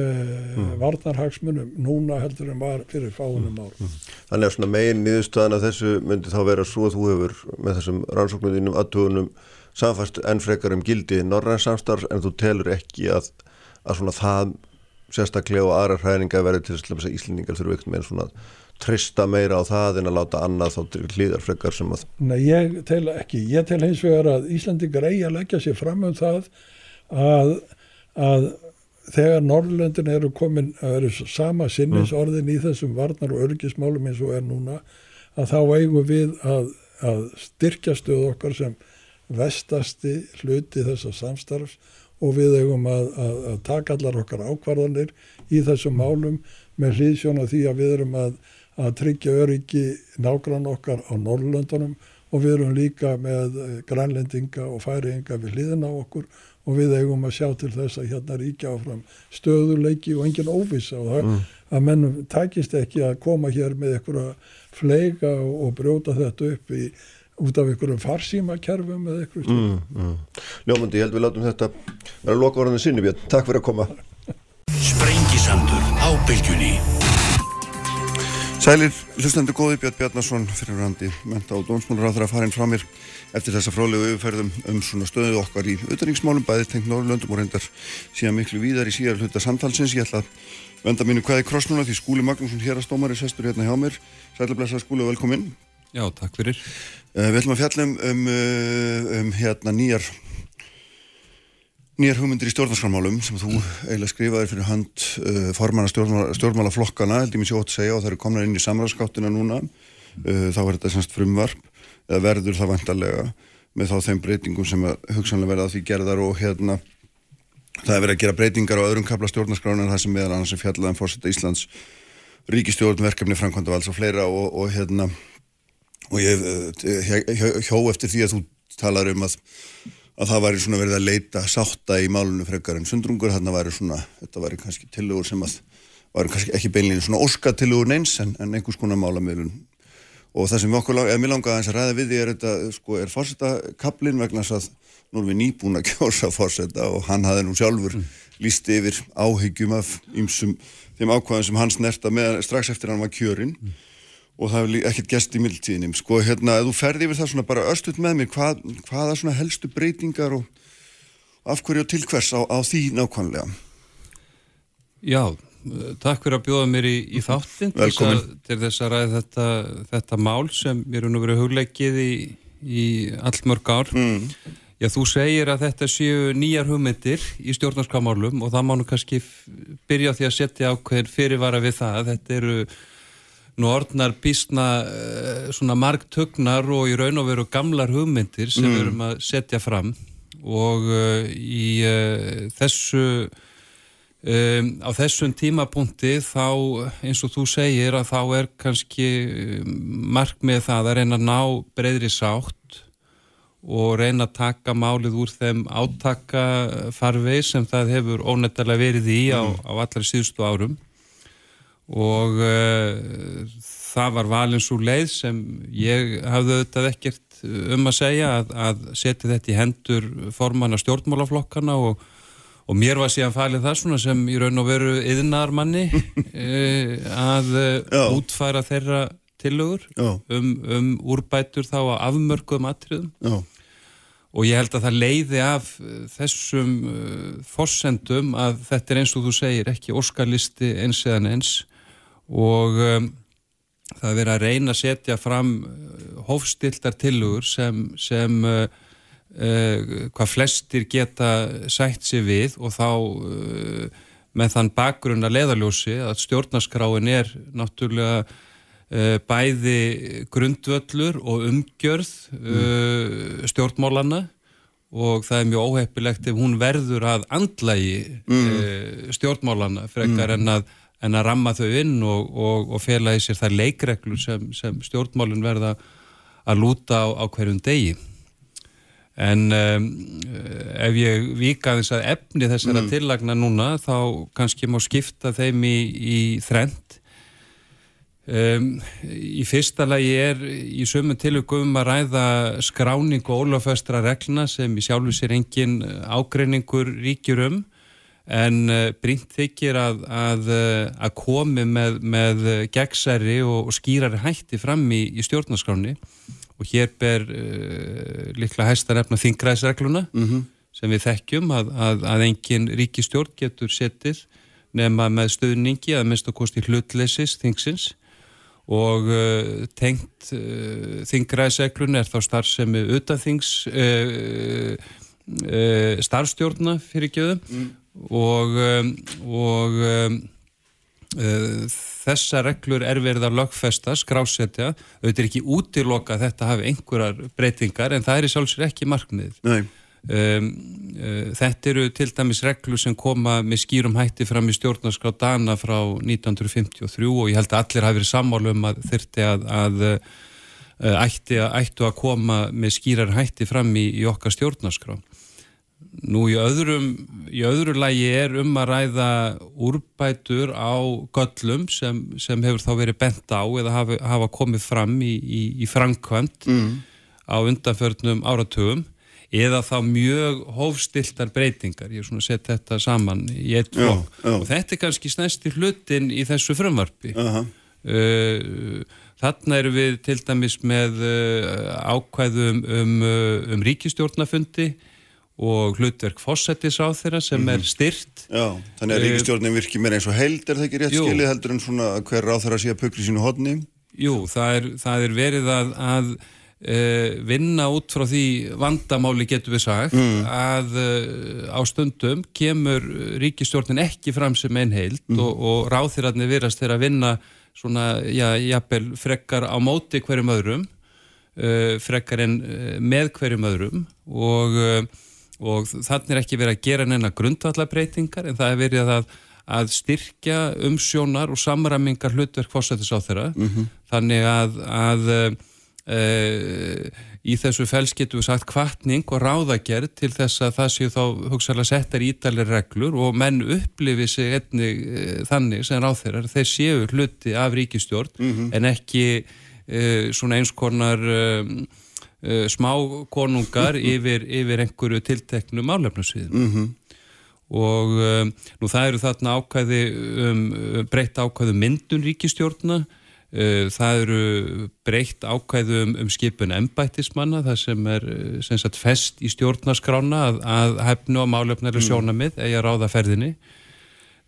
B: mm. varnarhagsmunum núna heldur en var fyrir fáunum ár. Mm.
A: Þannig að svona megin nýðustöðan af þessu myndi þá vera svo að þú hefur með þessum rannsóknum þínum aðtugunum samfast enn frekar um gildi norræns samstarfs en þú telur ekki að, að svona það sérstaklega og aðra hræninga verður til þess að Íslendingar þurfu ekkert með svona trista meira á það en að láta annað þá hlýðar frekar sem að
B: Nei, ég tel ekki, ég tel hins vegar að Íslandingar eigi að leggja sér fram um það að, að þegar Norrlöndin eru komin að eru sama sinnisorðin mm. í þessum varnar og örgismálum eins og er núna að þá eigum við að, að styrkja stöð okkar sem vestasti hluti þessa samstarfs og við eigum að, að, að taka allar okkar ákvarðanir í þessum málum með hlýðsjóna því að við erum að tryggja öryggi nágrann okkar á Norrlöndunum og við erum líka með grænlendinga og færiðinga við hlýðina okkur og við eigum að sjá til þess að hérna ríkja áfram stöðuleiki og engin óvisa og það mm. að mennum takist ekki að koma hér með einhverja fleiga og, og brjóta þetta upp í, út af einhverjum farsímakerfum eða eitthvað mm, mm.
A: Ljómandi, ég held við látum þetta vera loka orðinu sinni við, takk fyrir að koma.
C: Sprengisandur á bylgjunni.
A: Sælir, hlustendur góði Björn Bjarnason fyrir randi menta og dónsmúlur á þeirra farin frá mér eftir þessa frálegu yfirferðum um svona stöðu okkar í auðvitaðningsmálum bæði tengt Norrlöndum og reyndar síðan miklu víðar í síðar hluta samtalsins. Ég ætla að venda mínu hvaði krossnuna því Skúli Magnússon hér að stómari sestur hérna hjá mér. Sælir blessa Skúli og velkomin
D: Já, takk fyrir.
A: Uh, Við ætlum að fjalla um, um, uh, um hérna nýjar nýjar hugmyndir í stjórnarskránmálum sem þú eiginlega skrifaði fyrir hand uh, formanna stjórnmála, stjórnmálaflokkana held ég mér sjótt segja og það eru komna inn í samræðskáttina núna. Uh, þá er þetta semst frumvarp eða verður það vantarlega með þá þeim breytingum sem hugsanlega verða því gerðar og hérna það er verið að gera breytingar á öðrum kapla stjórnarskrána en það sem meðal annars er fjallaðan um fórsetta Íslands ríkistjórn, verkefni, framkvæmda og alls og fleira og, og hérna og ég uh, hjó eftir því að þú talar um að að það væri svona verið að leita sátta í málunum frekar en sundrungur þarna væri svona, þetta væri kannski tilugur sem að væri kannski ekki beinlegin svona óskatilugur neins en, en einhvers konar málamilun og það sem okkur, eða mér langaði að ræða við því er þetta, sko, er fórsetakablin vegna þess að nú erum við nýbúin að kjósa fórseta og hann hafði nú sjálfur mm. líst yfir áhyggjum af ýmsum þeim ákvæðum sem hann snerta með strax eftir hann var kjörinn. Mm. Og það hefur ekkert gæst í mildtíðinum sko hérna, ef þú ferði yfir það svona bara östut með mér, hvað, hvaða svona helstu breytingar og af hverju og til hvers á, á því nákvæmlega?
D: Já, takk fyrir að bjóða mér í, í þáttin til, til þess að ræða þetta, þetta mál sem mér er nú verið hugleikið í, í allmörg ár mm. Já, þú segir að þetta séu nýjar hugmyndir í stjórnarskamálum og það mánu kannski byrja því að setja ákveðin fyrirvara við það, þetta eru nú orðnar bísna uh, svona margtögnar og í raun og veru gamlar hugmyndir sem við mm. erum að setja fram og uh, í uh, þessu um, á þessum tímapunkti þá eins og þú segir að þá er kannski markmið það að reyna að ná breyðri sátt og reyna að taka málið úr þeim átakafarvei sem það hefur ónættilega verið í á, mm. á allra síðustu árum og uh, það var valin svo leið sem ég hafði auðvitað ekkert um að segja að, að setja þetta í hendur formanna stjórnmálaflokkana og, og mér var síðan falið það svona sem í raun og veru yðnarmanni uh, að uh, útfæra þeirra tillögur um, um úrbætur þá að afmörkuðum atriðum. Já. og ég held að það leiði af þessum fossendum að þetta er eins og þú segir ekki óskarlisti eins eðan eins og um, það er verið að reyna að setja fram uh, hófstiltar tilugur sem, sem uh, uh, hvað flestir geta sætt sér við og þá uh, með þann bakgrunna leðaljósi að stjórnaskráin er náttúrulega uh, bæði grundvöllur og umgjörð mm. stjórnmálana og það er mjög óheppilegt ef hún verður að andlægi mm. stjórnmálana frekar mm. en að en að ramma þau inn og, og, og fela í sér þær leikreglur sem, sem stjórnmálinn verða að lúta á, á hverjum degi en um, ef ég vika þess að efni þessara mm. tillagna núna þá kannski má skipta þeim í, í þrend um, í fyrsta lagi er í sömum tilugum að ræða skráning og ólafestra regluna sem í sjálfu sér engin ágreiningur ríkjur um. En uh, brínt þykir að, að, að komi með, með gegnsæri og, og skýrari hætti fram í, í stjórnarskráni og hér ber uh, líklega hæsta nefna þingræðsregluna mm -hmm. sem við þekkjum að, að, að engin ríkistjórn getur setið nema með stöðningi að minnst að kosti hlutleysis þingsins og uh, tengt uh, þingræðsreglun er þá starf sem er utanþings uh, uh, starfstjórna fyrir gjöðum mm. og, um, og um, þessa reglur er verið að lögfesta, skrásetja, auðvitað er ekki útiloka að þetta hafi einhverjar breytingar en það er í sjálfsvegar ekki markmið. Um, uh, þetta eru til dæmis reglur sem koma með skýrum hætti fram í stjórnarskrá Dana frá 1953 og ég held að allir hafi verið sammálu um að þurfti að, að ætti að, ættu að koma með skýrar hætti fram í, í okkar stjórnarskrá. Nú í öðrum, í öðru lægi er um að ræða úrbætur á göllum sem, sem hefur þá verið bent á eða hafa, hafa komið fram í, í, í framkvæmt mm. á undanförnum áratugum eða þá mjög hófstiltar breytingar, ég er svona að setja þetta saman í eitt flokk og þetta er kannski snæsti hlutin í þessu frumvarfi. Uh -huh. uh, þarna eru við til dæmis með uh, ákvæðum um, um, um ríkistjórnafundi og hlutverk fósettis á þeirra sem mm -hmm. er mhm. styrt
A: Já, þannig að uh, ríkistjórnin virkir meira eins og held er það ekki rétt jú, skilið heldur en svona hver á þeirra sé að pukli sínu hodni
D: Jú, það er, það er verið að, að uh, vinna út frá því vandamáli getur við sagt mm. að uh, á stundum kemur ríkistjórnin ekki fram sem einn heild mm. og, og ráþirarnir virast þeirra að vinna svona, já, jafnvel frekkar á móti hverjum öðrum frekkar en með hverjum öðrum og og þannig er ekki verið að gera neina grundvallabreitingar en það er verið að, að styrkja umsjónar og samramingar hlutverk fórsættis á þeirra mm -hmm. þannig að, að e, í þessu fels getur við sagt kvartning og ráðagerð til þess að það séu þá hugsaðlega settar ítalir reglur og menn upplifi sig einni e, þannig sem ráð þeirra þeir séu hluti af ríkistjórn mm -hmm. en ekki e, svona eins konar uh, smá konungar yfir, yfir einhverju tilteknu málefnusviðum mm -hmm. og um, nú það eru þarna ákvæði um, breytt ákvæðu um myndun ríkistjórna það eru breytt ákvæðu um, um skipun embættismanna það sem er sem sagt, fest í stjórnaskrána að, að hefnu á málefnari mm. sjónamið eða ráða ferðinni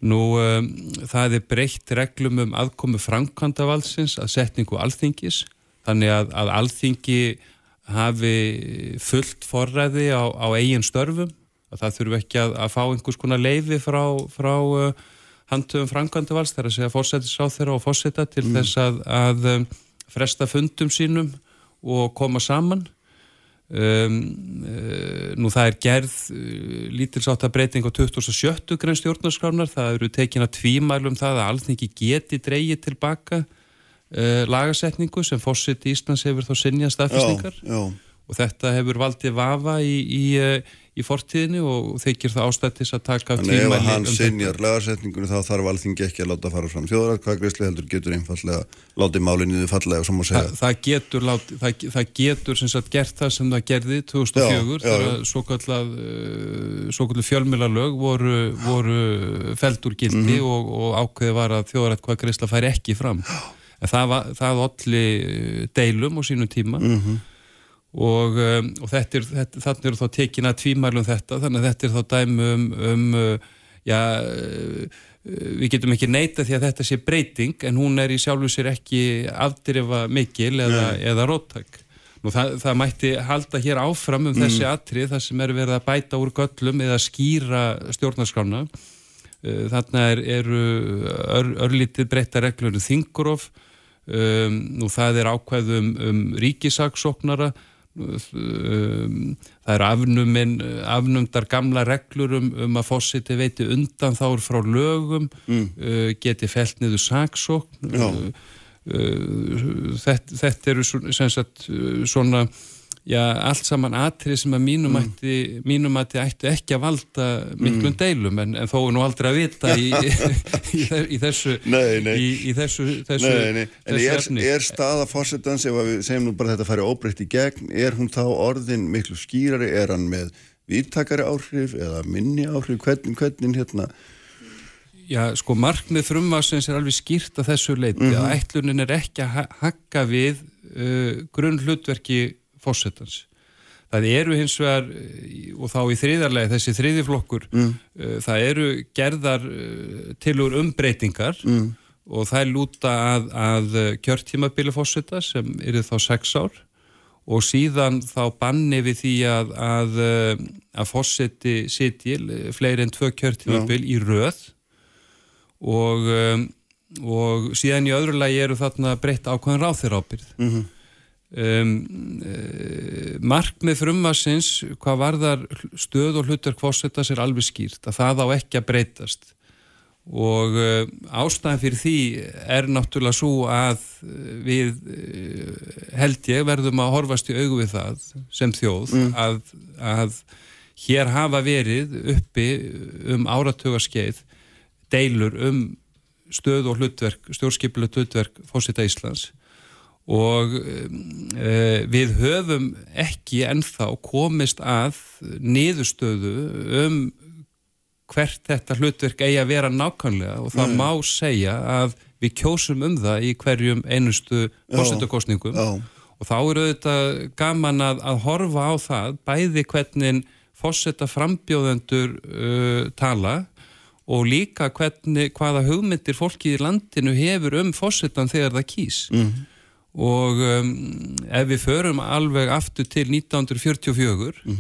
D: Nú um, það er breytt reglum um aðkomu framkvæmdavaldsins að setningu alþingis þannig að, að alþingi hafi fullt forræði á, á eigin störfum að það þurfu ekki að, að fá einhvers konar leiði frá, frá uh, handtöfum frangandavals þegar að segja fórsættis á þeirra og fórsætta til mm. þess að, að um, fresta fundum sínum og koma saman um, uh, nú það er gerð uh, lítilsátt að breyting á 2070 grein stjórnarskránar það eru tekin að tvímælum það að allt ekki geti dreyið tilbaka uh, lagasetningu sem í Íslands hefur þá sinjað staðfæsningar og þetta hefur valdið vafa í, í, uh, í fortíðinu og þeikir það ástættis að taka
A: Þannig ef hann um sinjar lagasetningunni þá þarf alþingi ekki að láta fara fram þjóðar hvað greiðsli heldur getur einfallega látið málinniðu fallega sem að segja.
D: Þa, það getur, lát, það, það getur sagt, gert það sem það gerði 2004 þegar svo kallar uh, fjölmjölarlög voru, voru feldur gildi mm -hmm. og, og ákveði var að þjóðar hvað greiðsla fær ekki fram. En það, var, það olli eh, deilum á sínum tíma mm -hmm. og, um, og þetta er, þetta, þannig eru þá tekin að tvímælum þetta þannig að þetta er þá dæmi um, um uh, já, uh, við getum ekki neyta því að þetta sé breyting en hún er í sjálfu sér ekki afdrifa mikil eða, eða róttak Nú, það, það mætti halda hér áfram um mm. þessi atrið þar sem er verið að bæta úr göllum eða skýra stjórnarskrána þarna er, eru ör, örlítið breytta reglur um þingurof um, nú það er ákveðum um ríkisagsóknara um, það er afnuminn afnumdar gamla reglur um, um að fósiti veiti undan þáur frá lögum mm. uh, geti felt niður sagsókn uh, þetta, þetta eru sagt, svona já, allt saman atrið sem að mínum mm. ætti, ætti ekki að valda miklum mm. deilum en, en þó er nú aldrei að vita í, í, í þessu
A: nei, nei.
D: Í, í þessu, þessu,
A: nei, En er, er staða fórsetans ef við segjum nú bara þetta færi óbreytt í gegn er hún þá orðin miklu skýrari er hann með vittakari áhrif eða minni áhrif, hvernig, hvernig hérna
D: Já, sko markmið frumvarsins er alveg skýrt að þessu leiti mm -hmm. að ætlunin er ekki að hakka við uh, grunn fórsetans. Það eru hins vegar, eh, og þá í þriðarlega, þessi þriðiflokkur, mm. uh, það eru gerðar uh, tilur umbreytingar mm. og það er lúta að, að kjörtímabili fórseta sem eru þá sex ár og síðan þá banni við því að, að, að fórseti sitjil fleiri en tvö kjörtímabil í röð og, og síðan í öðru lagi eru þarna breytt ákvæðan ráþir ábyrð. Mm -hmm. Um, uh, markmið frumassins hvað varðar stöð og hlutar kvossetas er alveg skýrt að það á ekki að breytast og uh, ástæðan fyrir því er náttúrulega svo að við uh, held ég verðum að horfast í augu við það sem þjóð mm. að, að hér hafa verið uppi um áratögarskeið deilur um stöð og hlutverk stjórnskipileg hlutverk fósita Íslands og uh, við höfum ekki ennþá komist að niðurstöðu um hvert þetta hlutverk eigi að vera nákvæmlega. Og það mm. má segja að við kjósum um það í hverjum einustu fórsettakostningum og þá eru þetta gaman að, að horfa á það bæði hvernig fórsetta frambjóðendur uh, tala og líka hvernig, hvaða hugmyndir fólki í landinu hefur um fórsettan þegar það kýs. Mm og um, ef við förum alveg aftur til 1944 mm.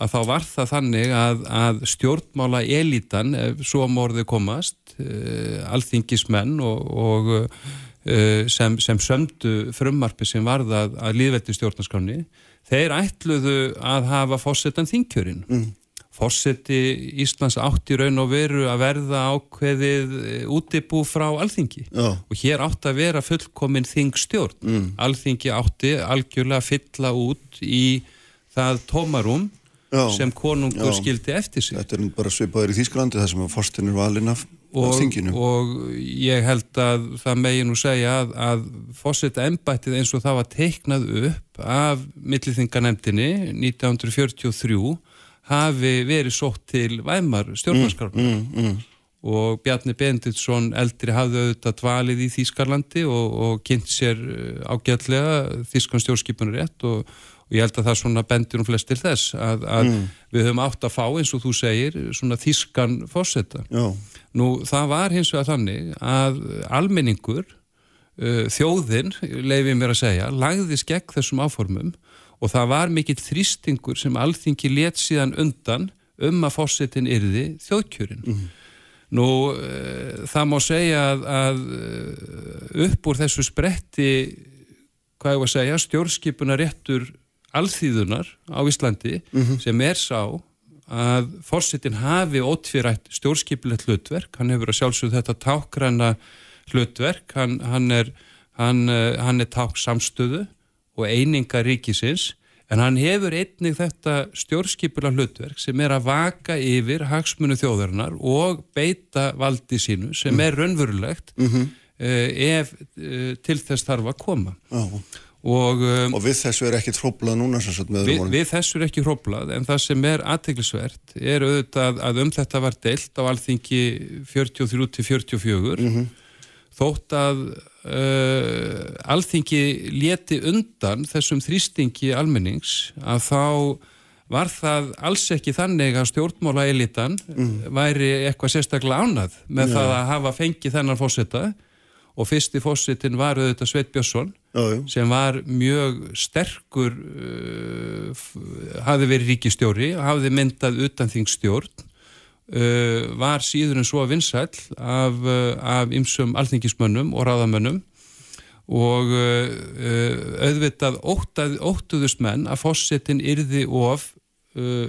D: að þá var það þannig að, að stjórnmála elitan, ef svo morði komast uh, alþingismenn og, og uh, sem, sem sömdu frumarpi sem varða að líðveldi stjórnarskráni þeir ætluðu að hafa fósettan þingkjörin mm. Fórseti Íslands átti raun og veru að verða ákveðið eh, útibú frá alþingi Já. og hér átti að vera fullkominn þingstjórn. Mm. Alþingi átti algjörlega að fylla út í það tómarum Já. sem konungur Já. skildi eftir sig.
A: Þetta er bara svipaður í Þýsklandi þar sem fórstin er valin af, af þinginu.
D: Og ég held að það megi nú segja að, að fórseta ennbættið eins og það var teiknað upp af milliþinganemdini 1943 hafi verið sótt til væmar stjórnarskarfna mm, mm, mm. og Bjarni Benditsson eldri hafði auðvitað dvalið í Þýskarlandi og, og kynnt sér uh, ágætlega Þýskan stjórnskipunur rétt og, og ég held að það svona bendir um flest til þess að, að mm. við höfum átt að fá eins og þú segir svona Þýskan fósetta. Nú það var hins vegar þannig að almenningur, uh, þjóðin, leifið mér að segja, lagðis gegn þessum áformum og það var mikill þrýstingur sem alþingi let síðan undan um að fórsetin yrði þjóðkjörin. Mm. Nú, uh, það má segja að, að eh, upp úr þessu spretti, hvað ég var að segja, stjórnskipuna réttur alþýðunar á Íslandi mm -hmm. sem er sá að fórsetin hafi ótfýrætt stjórnskipilegt hlutverk, hann hefur að sjálfsögðu þetta tákgræna hlutverk, hann, hann er, eh, er ták samstöðu og eininga ríkisins en hann hefur einnig þetta stjórnskipula hlutverk sem er að vaka yfir hagsmunu þjóðarinnar og beita valdi sínu sem er raunverulegt mm -hmm. ef uh, til þess þarf að koma.
A: Oh. Og, um, og við þessu er ekki hróplað núna
D: við, við þessu er ekki hróplað en það sem er aðteglisvert er auðvitað að um þetta var deilt á alþingi 43-44 mm -hmm. Þótt að uh, alþingi leti undan þessum þrýstingi almennings að þá var það alls ekki þannig að stjórnmála elitan mm. væri eitthvað sérstaklega ánað með ja. það að hafa fengið þennan fósita og fyrsti fósitin var auðvitað Sveit Björnsson Jú. sem var mjög sterkur uh, hafi verið ríkistjóri hafi myndað utan þingstjórn Uh, var síður en svo vinsæl af, uh, af ymsum alþingismönnum og ráðamönnum og uh, auðvitað óttað, óttuðust menn að fósettin yrði of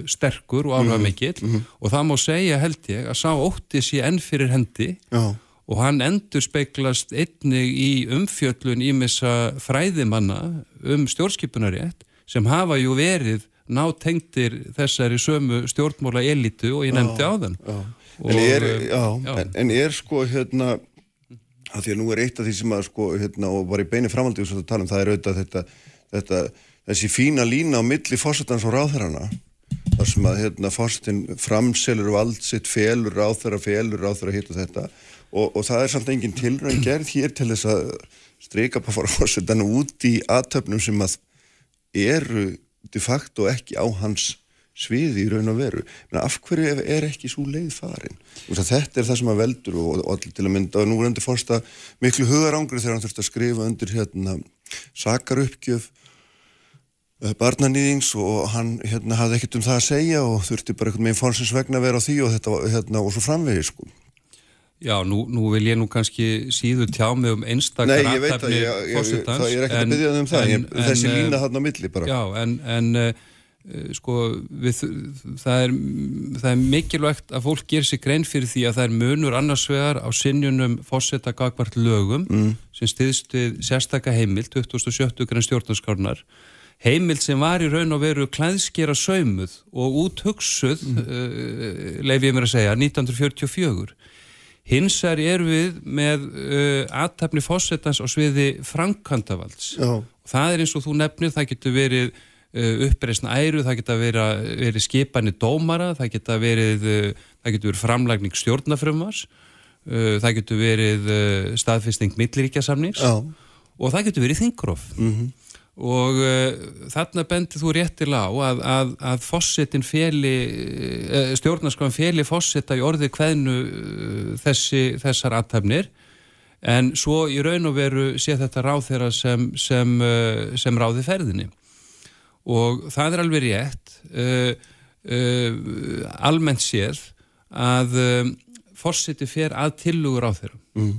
D: sterkur og áhuga mhm, mikill mm -hmm. og það má segja held ég að sá ótti sé enn fyrir hendi Já. og hann endur speiklast einnig í umfjöllun ímessa fræðimanna um stjórnskipunarétt sem hafa ju verið nátengtir þessari sömu stjórnmóla elitu og ég nefndi á þann
A: en, er, já, já. En, en er sko hérna að því að nú er eitt af því sem að sko hérna og var í beini framaldi og tala um það er auðvitað þetta, þetta þessi fína lína á milli fórsetans og ráðherrana þar sem að hérna fórsetin framselur og allt sitt felur ráðherra, felur ráðherra hitt og þetta. Og, og það er samt engin tilrönd gerð hér til þess að streika på fórsetan út í aðtöfnum sem að eru de facto ekki á hans sviði í raun og veru. Menn af hverju er ekki svo leið farin? Þetta er það sem að veldur og, og til að mynda nú er undir fórsta miklu hugarangri þegar hann þurft að skrifa undir hérna sakarupgjöf eh, barnanýðings og hann hérna hafði ekkert um það að segja og þurfti bara einhvern veginn fórsins vegna að vera á því og þetta hérna og svo framvegi sko
D: Já, nú, nú vil ég nú kannski síðu tjá mig um einstakar
A: Nei, ég veit að ég, ég, ég, það er ekkert að byggja um það, en, þessi en, lína hann á milli bara.
D: Já, en, en uh, sko, við, það, er, það er mikilvægt að fólk ger sér grein fyrir því að það er munur annarsvegar á sinjunum fósetta gagvart lögum mm. sem stiðst við sérstakka heimil, 2017 grann stjórnarskarnar heimild sem var í raun og veru klæðskera saumuð og úthugsuð, mm. uh, leif ég mér að segja, 1944 Hins er við með uh, aðtapni fósettans á sviði Frankandavalds. Það er eins og þú nefnir, það getur verið uh, uppreysna æru, það getur verið, verið skipanir dómara, það getur verið, uh, verið framlægning stjórnafrömmars, uh, það getur verið uh, staðfesting milliríkjasamnings og það getur verið þingróf. Mm -hmm og uh, þarna bendir þú réttilega á að, að, að fossetin feli, uh, stjórnarskafan feli fosseta í orði hvernu uh, þessi, þessar aðtæfnir en svo í raun og veru sé þetta ráð þeirra sem, sem, sem ráði ferðinni. Og það er alveg rétt almennt séð að fosseti fer að tilugur á þeirra mm.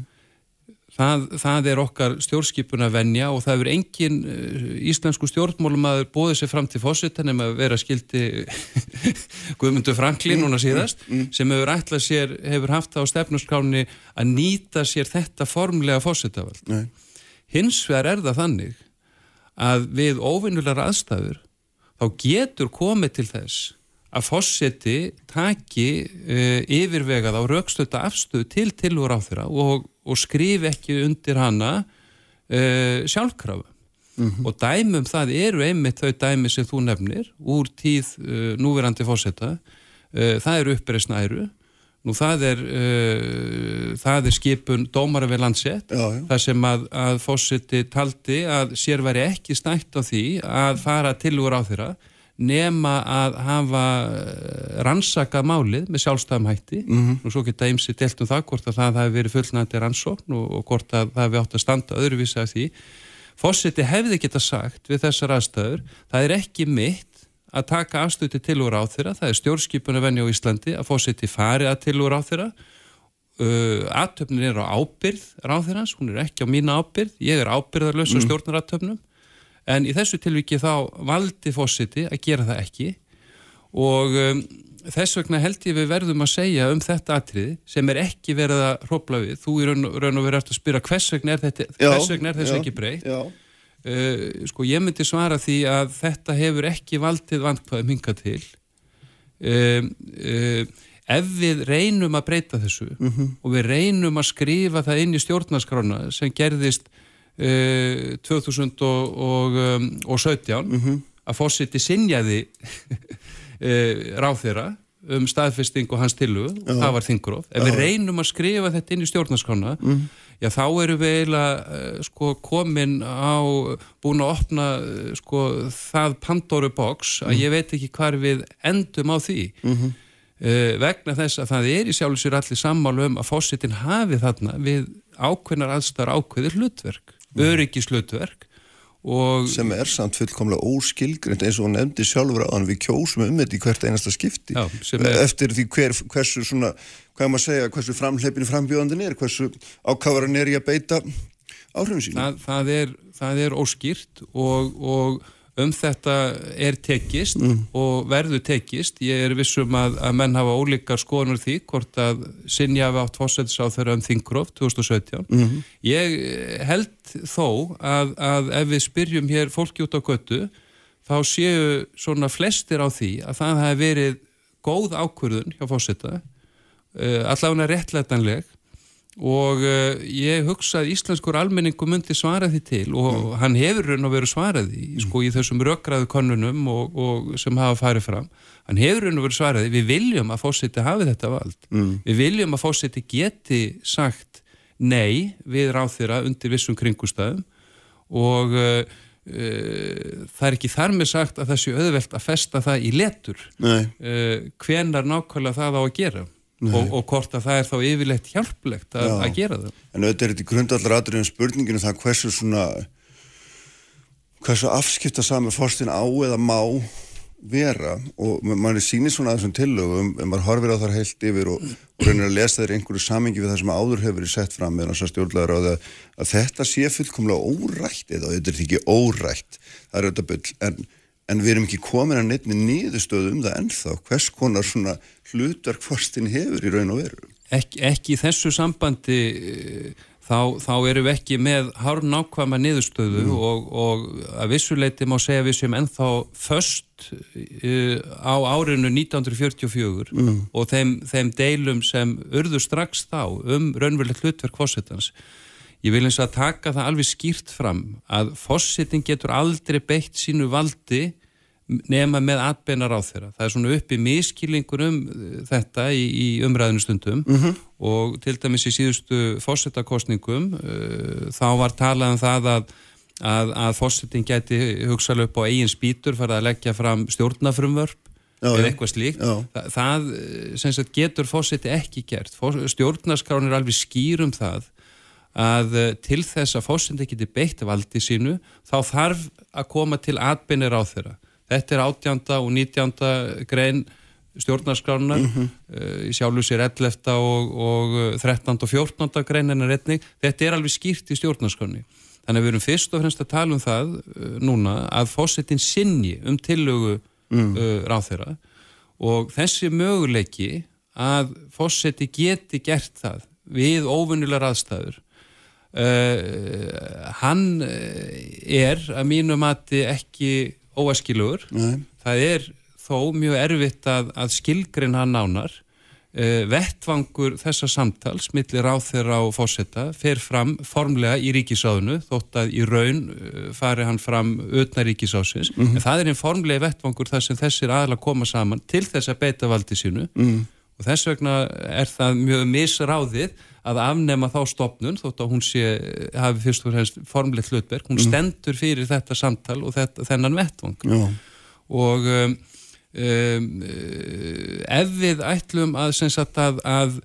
D: Það, það er okkar stjórnskipun að venja og það hefur engin uh, íslensku stjórnmálum að bóði sér fram til fósittan en að vera skildi Guðmundur Franklin núna síðast mm, mm. sem hefur ætlað sér, hefur haft það á stefnuskáni að nýta sér þetta formlega fósittavald. Hins vegar er það þannig að við óvinnulegar aðstæður þá getur komið til þess að fósiti taki uh, yfirvegað á raukstöta afstöðu til tilúr á þeirra og og skrif ekki undir hana uh, sjálfkrafa. Mm -hmm. og dæmum það eru einmitt þau dæmi sem þú nefnir úr tíð uh, núverandi fósetta það eru uppreysna æru. Nú það er það er skipun dómara við landsett þar sem að, að fósetti taldi að sér væri ekki snætt á því að fara til úr á þeirra nema að hafa eh, rannsakað málið með sjálfstæðum hætti mm -hmm. og svo geta ymsi delt um það hvort að það hefði verið fullnændi rannsókn og, og hvort að það hefði átt að standa öðruvísi af því. Fósiti hefði geta sagt við þessar aðstæður, það er ekki mitt að taka afstöti til úr á þeirra, það er stjórnskipuna venni á Íslandi að fósiti fari að til úr á þeirra uh, aðtöfnin er á ábyrð ráð þeirrans, hún er ekki á mína ábyrð, ég er ábyrðarlösa mm. stjórnaratöfnum en í þessu tilviki þá valdi fósiti að gera það ekki og um, þess vegna held ég við verðum að segja um þetta atrið sem er ekki verið að hrópla við, þú er raun og verið að spyrja hvers vegna er, þetta, já, hvers vegna er þessu já, ekki breytt uh, sko ég myndi svara því að þetta hefur ekki valdið vandkvæðum hinga til um, uh, ef við reynum að breyta þessu mhm. -huh. og við reynum að skrifa það inn í stjórnarskrána sem gerðist 2017 uh, um, mm -hmm. að fósiti sinjaði uh, ráð þeirra um staðfesting og hans tilu já. það var þingurof. Ef já. við reynum að skrifa þetta inn í stjórnarskona mm. já þá eru við eiginlega uh, sko, komin á, búin að opna uh, sko, það Pandoru box að mm. ég veit ekki hvar við endum á því -hmm. uh, vegna þess að það er í sjálfsvegar allir sammálu um að fósitin hafi þarna við ákveðnar aðstar ákveðir hlutverk öryggislutverk
A: sem er samt fullkomlega óskilgrend eins og hún nefndi sjálfur að við kjósum um þetta í hvert einasta skipti Já, er... eftir því hver, hversu svona, hvað maður segja, hversu framleipinu frambjóðandin er, hversu ákáðar hann er í að beita áhrifin sína.
D: Það, það, er, það er óskýrt og, og um þetta er tekist mm. og verður tekist. Ég er vissum að, að menn hafa ólíkar skoðanur því hvort að sinja hafa átt fósætis á þeirra um Þingróf 2017. Mm -hmm. Ég held þó að, að ef við spyrjum hér fólki út á götu þá séu svona flestir á því að það hefur verið góð ákvörðun hjá fósæta, uh, allavega réttlætanleg og uh, ég hugsa að íslenskur almenningu myndi svara því til og mm. hann hefur raun og veru svaraði mm. sko, í þessum rökgraðu konunum og, og sem hafa farið fram hann hefur raun og veru svaraði, við viljum að fósiti hafi þetta vald, mm. við viljum að fósiti geti sagt nei við ráð þeirra undir vissum kringustæðum og uh, uh, það er ekki þar með sagt að það sé auðvelt að festa það í letur hvenar nákvæmlega það á að gera og, og hvort að það er þá yfirleitt hjálplegt að, að gera það.
A: En auðvitað er þetta í grundallar aðrið um spurninginu það hversu svona hversu afskipta sami fórstin á eða má vera. Og mann er sínið svona að þessum tillögum en maður horfir á þar heilt yfir og, og reynir að lesa þeir einhverju samingi við það sem áður hefur verið sett fram með þessar stjórnlegar á það að þetta sé fullkomlega órætt eða þetta er ekki órætt. Það er auðvitað byll en en við erum ekki komin að nefni nýðustöðu um það ennþá, hvers konar svona hlutverkforstin hefur í raun og veru.
D: Ek, ekki í þessu sambandi eh, þá, þá erum við ekki með hár nákvæma nýðustöðu mm. og, og að vissuleiti má segja við sem ennþá först uh, á árinu 1944 mm. og þeim, þeim deilum sem urðu strax þá um raunverulegt hlutverkforsetans Ég vil eins að taka það alveg skýrt fram að fósitting getur aldrei beitt sínu valdi nema með atbeinar á þeirra. Það er svona uppi miskilingur um uh, þetta í, í umræðinu stundum mm -hmm. og til dæmis í síðustu fósittakostningum uh, þá var talað um það að, að, að fósitting geti hugsalega upp á eigin spýtur fyrir að leggja fram stjórnafrumvörp eða eitthvað slíkt. Þa, það uh, sagt, getur fósitti ekki gert. Stjórnaskrán er alveg skýr um það að til þess að fósiti geti beitt valdi sínu þá þarf að koma til atbeinir á þeirra Þetta er átjánda og nítjánda grein stjórnarskránar mm -hmm. uh, í sjálfu sér 11. og, og 13. og 14. grein en er etning. Þetta er alveg skýrt í stjórnarskráni. Þannig að við erum fyrst og fremst að tala um það uh, núna að fósettin sinni um tillögu mm. uh, ráð þeirra og þessi möguleiki að fósetti geti gert það við óvunnilega raðstæður uh, hann er að mínu mati ekki óaskilugur. Það er þó mjög erfitt að, að skilgrin hann nánar. Uh, vettvangur þessa samtals millir á þeirra og fósetta fer fram formlega í ríkisáðinu þótt að í raun uh, fari hann fram ötna ríkisásins mm -hmm. en það er einn formlega vettvangur þar sem þessir aðla koma saman til þess að beita valdi sínu mm. og þess vegna er það mjög misráðið að afnema þá stopnun þótt að hún sé, hafi fyrst og fremst formleitt hlutverk, hún mm. stendur fyrir þetta samtal og þetta, þennan vettvang Já. og um, um, ef við ætlum að, sagt, að, að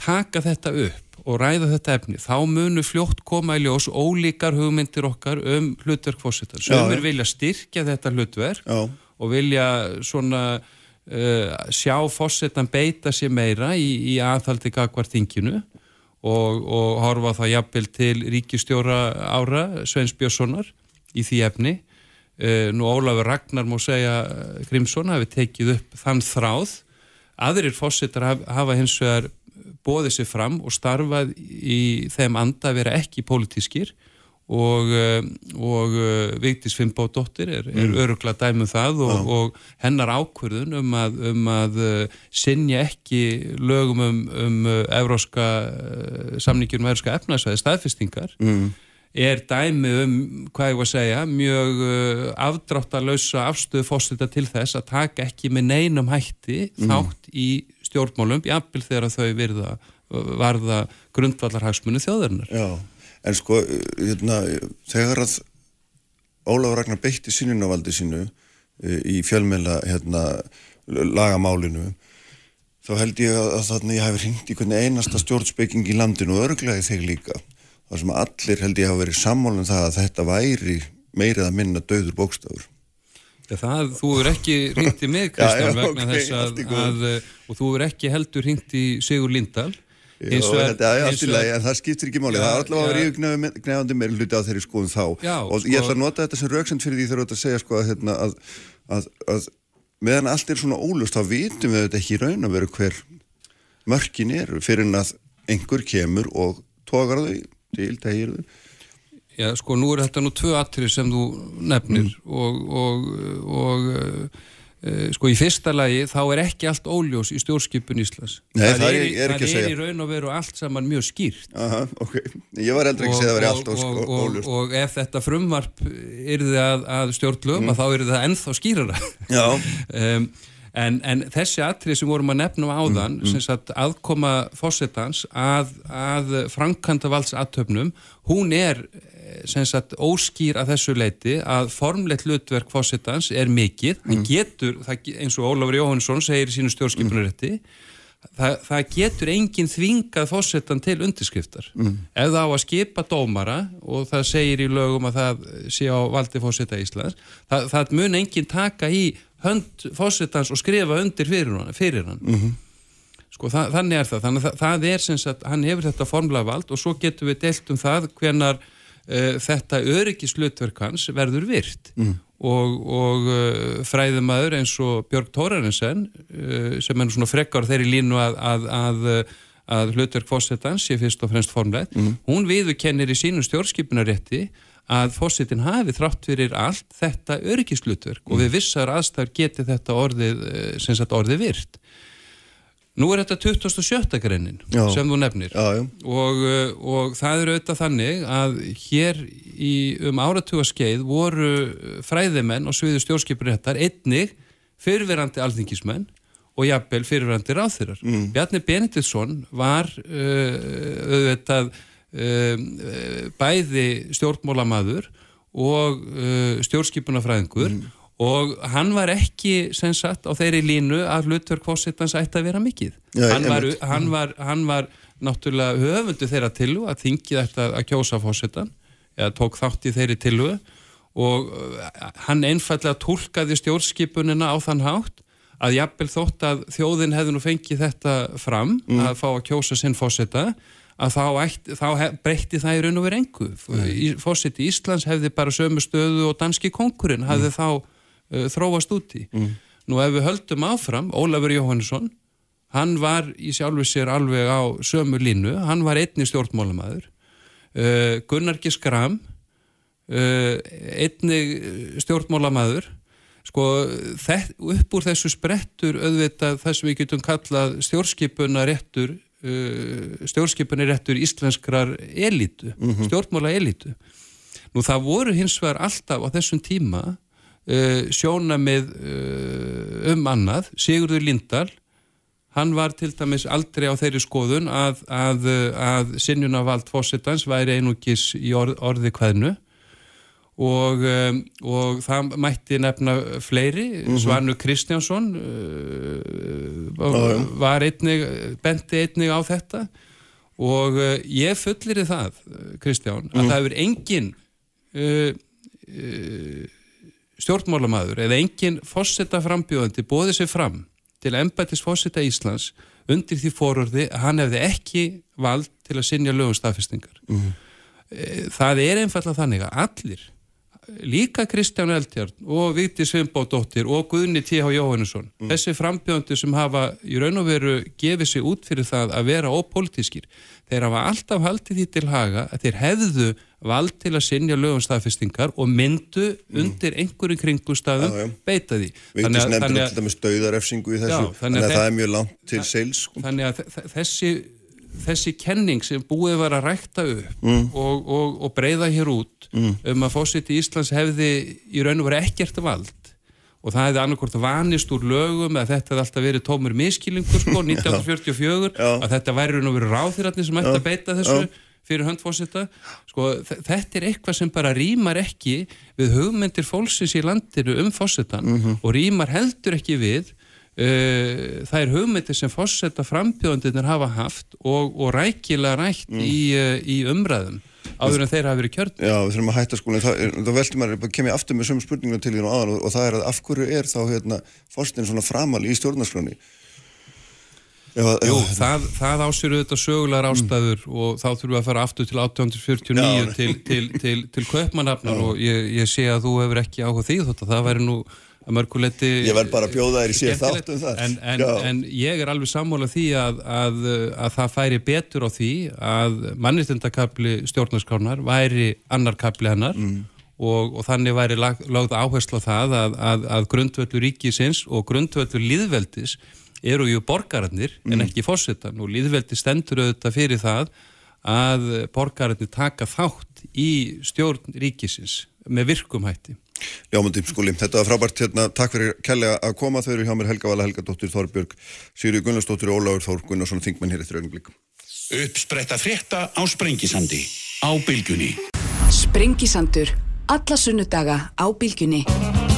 D: taka þetta upp og ræða þetta efni, þá munu fljótt koma í ljós ólíkar hugmyndir okkar um hlutverk fórsettar, sem er vilja styrkja þetta hlutverk Já. og vilja svona sjá fósettan beita sér meira í, í aðhaldi gagvar þinginu og, og horfa það jafnvel til ríkistjóra ára Sveins Björnssonar í því efni. Uh, nú Ólafur Ragnar má segja Grímsson hafi tekið upp þann þráð. Aðrir fósettar hafa, hafa hins vegar bóðið sér fram og starfað í þeim anda að vera ekki pólitískir og, eh, og eh, Vigdís Fimboðdóttir er, er mm. örugla dæmum það og, ah. og hennar ákverðun um að, um að eh, sinja ekki lögum um, um evróska samningjum um evróska efnarsvæði staðfestingar mm. er dæmi um, hvað ég var að segja, mjög afdráttalösa afstöðu fórseta til þess að taka ekki með neinum hætti mm. þátt í stjórnmálum, jafnvel þegar þau virða varða grundvallarhagsmunni þjóðarinnar.
A: Já en sko hérna, þegar að Ólaf Ragnar beitti sínunavaldi sínu e, í fjölmjöla hérna, lagamálinu þá held ég að, þannig ég hef ringt í einasta stjórnspeking í landinu og örglaði þeir líka. Þar sem allir held ég hafa verið sammálum það að þetta væri meirið að minna döður bókstafur.
D: Ja, það, Þú er ekki ringt í mig Kristján já, já, vegna okay, þess að, að og þú er ekki heldur ringt í Sigur Lindahl
A: Já, þetta er allt í lagi, en það skiptir ekki máli, það er allavega að vera yfirgnefandi meira hluti á þeirri skoðum þá.
D: Já,
A: og sko, ég ætla að nota þetta sem rauksend fyrir því þú ætla að segja sko að, hérna, að, að, að meðan allt er svona ólust þá vitum við þetta ekki raun að vera hver mörkin eru fyrir en að einhver kemur og tókar þau til, tegir þau.
D: Já, sko, nú er þetta nú tvö atrið sem þú nefnir mm. og, og, og sko í fyrsta lagi þá er ekki allt óljós í stjórnskipun Íslands
A: Nei, það, það er, er,
D: það er í raun og veru allt saman mjög skýrt
A: Aha, okay. ég var eldri ekki að segja að það veri allt
D: og, óljós og ef þetta frumvarp yrði að, að stjórnlöfum mm. að þá yrði það ennþá skýrara um, en, en þessi atrið sem vorum að nefna á áðan mm. mm. aðkoma fósettans að, að frankanta valdsatöfnum hún er sagt, óskýr að þessu leiti að formleitt hlutverk fósittans er mikið, mm. hann getur það, eins og Ólafur Jóhannsson segir í sínu stjórnskipunarétti það, það getur enginn þvingað fósittan til undirskriftar mm. ef það á að skipa dómara og það segir í lögum að það sé á valdi fósitta Íslands það, það mun enginn taka í hönd fósittans og skrifa undir fyrir hann, fyrir hann. Mm -hmm. Sko það, þannig er það, þannig að það er sem sagt, hann hefur þetta formlega vald og svo getur við deilt um það hvernar uh, þetta öryggislutverk hans verður virt mm. og, og uh, fræðumæður eins og Björg Tórarinsen uh, sem er svona frekkar þeirri línu að, að, að, að hlutverk fósettans sé fyrst og fremst formlegt, mm. hún viðukennir í sínum stjórnskipunarétti að fósittin hafi þrátt fyrir allt þetta öryggislutverk mm. og við vissar aðstæður geti þetta orðið, orðið virt Nú er þetta 27. greinin já. sem þú nefnir
A: já, já.
D: Og, uh, og það er auðvitað þannig að hér í um áratugaskeið voru fræðimenn og sviðu stjórnskipuréttar einnig fyrirverandi alþingismenn og jafnvel fyrirverandi ráþyrar. Mm. Bjarni Benediktsson var uh, auðvitað uh, bæði stjórnmólamadur og uh, stjórnskipunafræðingur mm og hann var ekki sem sagt á þeirri línu að hlutverk fósittans ætti að vera mikið Já, hann, var, hann, var, hann var náttúrulega höfundu þeirra tilu að þingið ætti að kjósa fósittan eða tók þátt í þeirri tilu og uh, hann einfallega tólkaði stjórnskipunina á þann hátt að jafnvel þótt að þjóðin hefði nú fengið þetta fram mm. að fá að kjósa sinn fósitta að þá, ætti, þá breytti það í raun og verið engu mm. fósitti Íslands hefði bara sömu stöðu og danski konkurinn hefði mm. þá uh, þróast úti. Mm. Nú ef við höldum áfram, Ólafur Jóhannesson, hann var í sjálfu sér alveg á sömu línu, hann var einni stjórnmálamæður, uh, Gunnar G. Skram, uh, einni stjórnmálamæður, sko þett, upp úr þessu sprettur auðvitað það sem við getum kallað stjórnskipunaréttur uh, stjórnskipunaréttur íslenskrar elitu, mm -hmm. stjórnmála elitu. Nú það voru hins vegar alltaf á þessum tíma uh, sjónamið uh, um annað, Sigurður Lindahl hann var til dæmis aldrei á þeirri skoðun að, að, að sinjunavald fósittans væri einugis í orð, orði hvaðnu og, um, og það mætti nefna fleiri, mm -hmm. Svanu Kristjánsson uh, var einnig, benti einnig á þetta. Og uh, ég fullir í það, Kristján, að mm. það hefur engin uh, stjórnmálamæður eða engin fósetta frambjóðandi bóði sig fram til embætis fósetta Íslands undir því fórörði að hann hefði ekki vald til að sinja lögum staðfestingar. Mm -hmm. Það er einfallega þannig að allir, líka Kristján Eldjárn og Víti Svimbódóttir og Guðni T.H. Jóhannesson, mm. þessi frambjóðandi sem hafa í raun og veru gefið sig út fyrir það að vera ópolítískir, þeir hafa alltaf haldið því til haga að þeir hefðu vald til að sinja lögum staðfestingar og myndu mm. undir einhverjum kringustafum ja, beita því.
A: Með stauðarefsingu í þessu, já, þannig að, að það er mjög langt til seils.
D: Sko. Þannig að þessi, þessi kenning sem búið var að rækta upp mm. og, og, og breyða hér út mm. um að fósitt í Íslands hefði í raun og verið ekkert vald og það hefði annarkort vanist úr lögum að þetta hefði alltaf verið tómur miskilingur sko 1944 að þetta væri raun og verið ráþýratni sem ætti að beita þessu já fyrir höndfósita sko, þetta er eitthvað sem bara rýmar ekki við hugmyndir fólksins í landinu um fósitan mm -hmm. og rýmar heldur ekki við uh, það er hugmyndir sem fósita frambjóðundir hafa haft og, og rækilega rætt mm. í, uh, í umræðum áður en þeir hafa verið kjört
A: Já, við þurfum að hætta skólinn, þá veltum maður kem ég aftur með sömu spurningum til því og og það er að af hverju er þá hérna, fósitin svona framal í stjórnarskroni
D: Jú, það, það ásýrðu þetta sögulegar ástæður og þá þurfum við að fara aftur til 1849
A: Já.
D: til, til, til, til kaupmannafnar og ég, ég sé að þú hefur ekki áhuga því þótt að það væri nú að mörguletti
A: Ég verð bara að bjóða þér í sér þátt um það.
D: en, en, en ég er alveg sammála því að, að, að það færi betur á því að mannistendakabli stjórnarskránar væri annar kabli hennar
A: Mm.
D: og, og þannig væri lag, lagð áherslu á það að, að, að grundvöldur ríkisins og grundvöldur líðveldis eru ju borgararnir
A: Mm.
D: en ekki fórsetan og líðveldi stendur auðvitað fyrir það að borgararnir taka þátt í stjórn ríkisins með virkumhætti.
A: Ljómandi, skúli, þetta var frábært hérna, takk fyrir kærlega að koma, þau eru hjá mér Helga Vala Helgadóttir Þorbjörg, Sýri Gunnarsdóttir og Ólafur Þór Gunnarsson Þingmenn hér eftir augnumblík
C: Uppspretta frétta á Sprengisandi á Bylgjunni.
E: Sprengisandur. Alla sunnudaga á bylgjunni.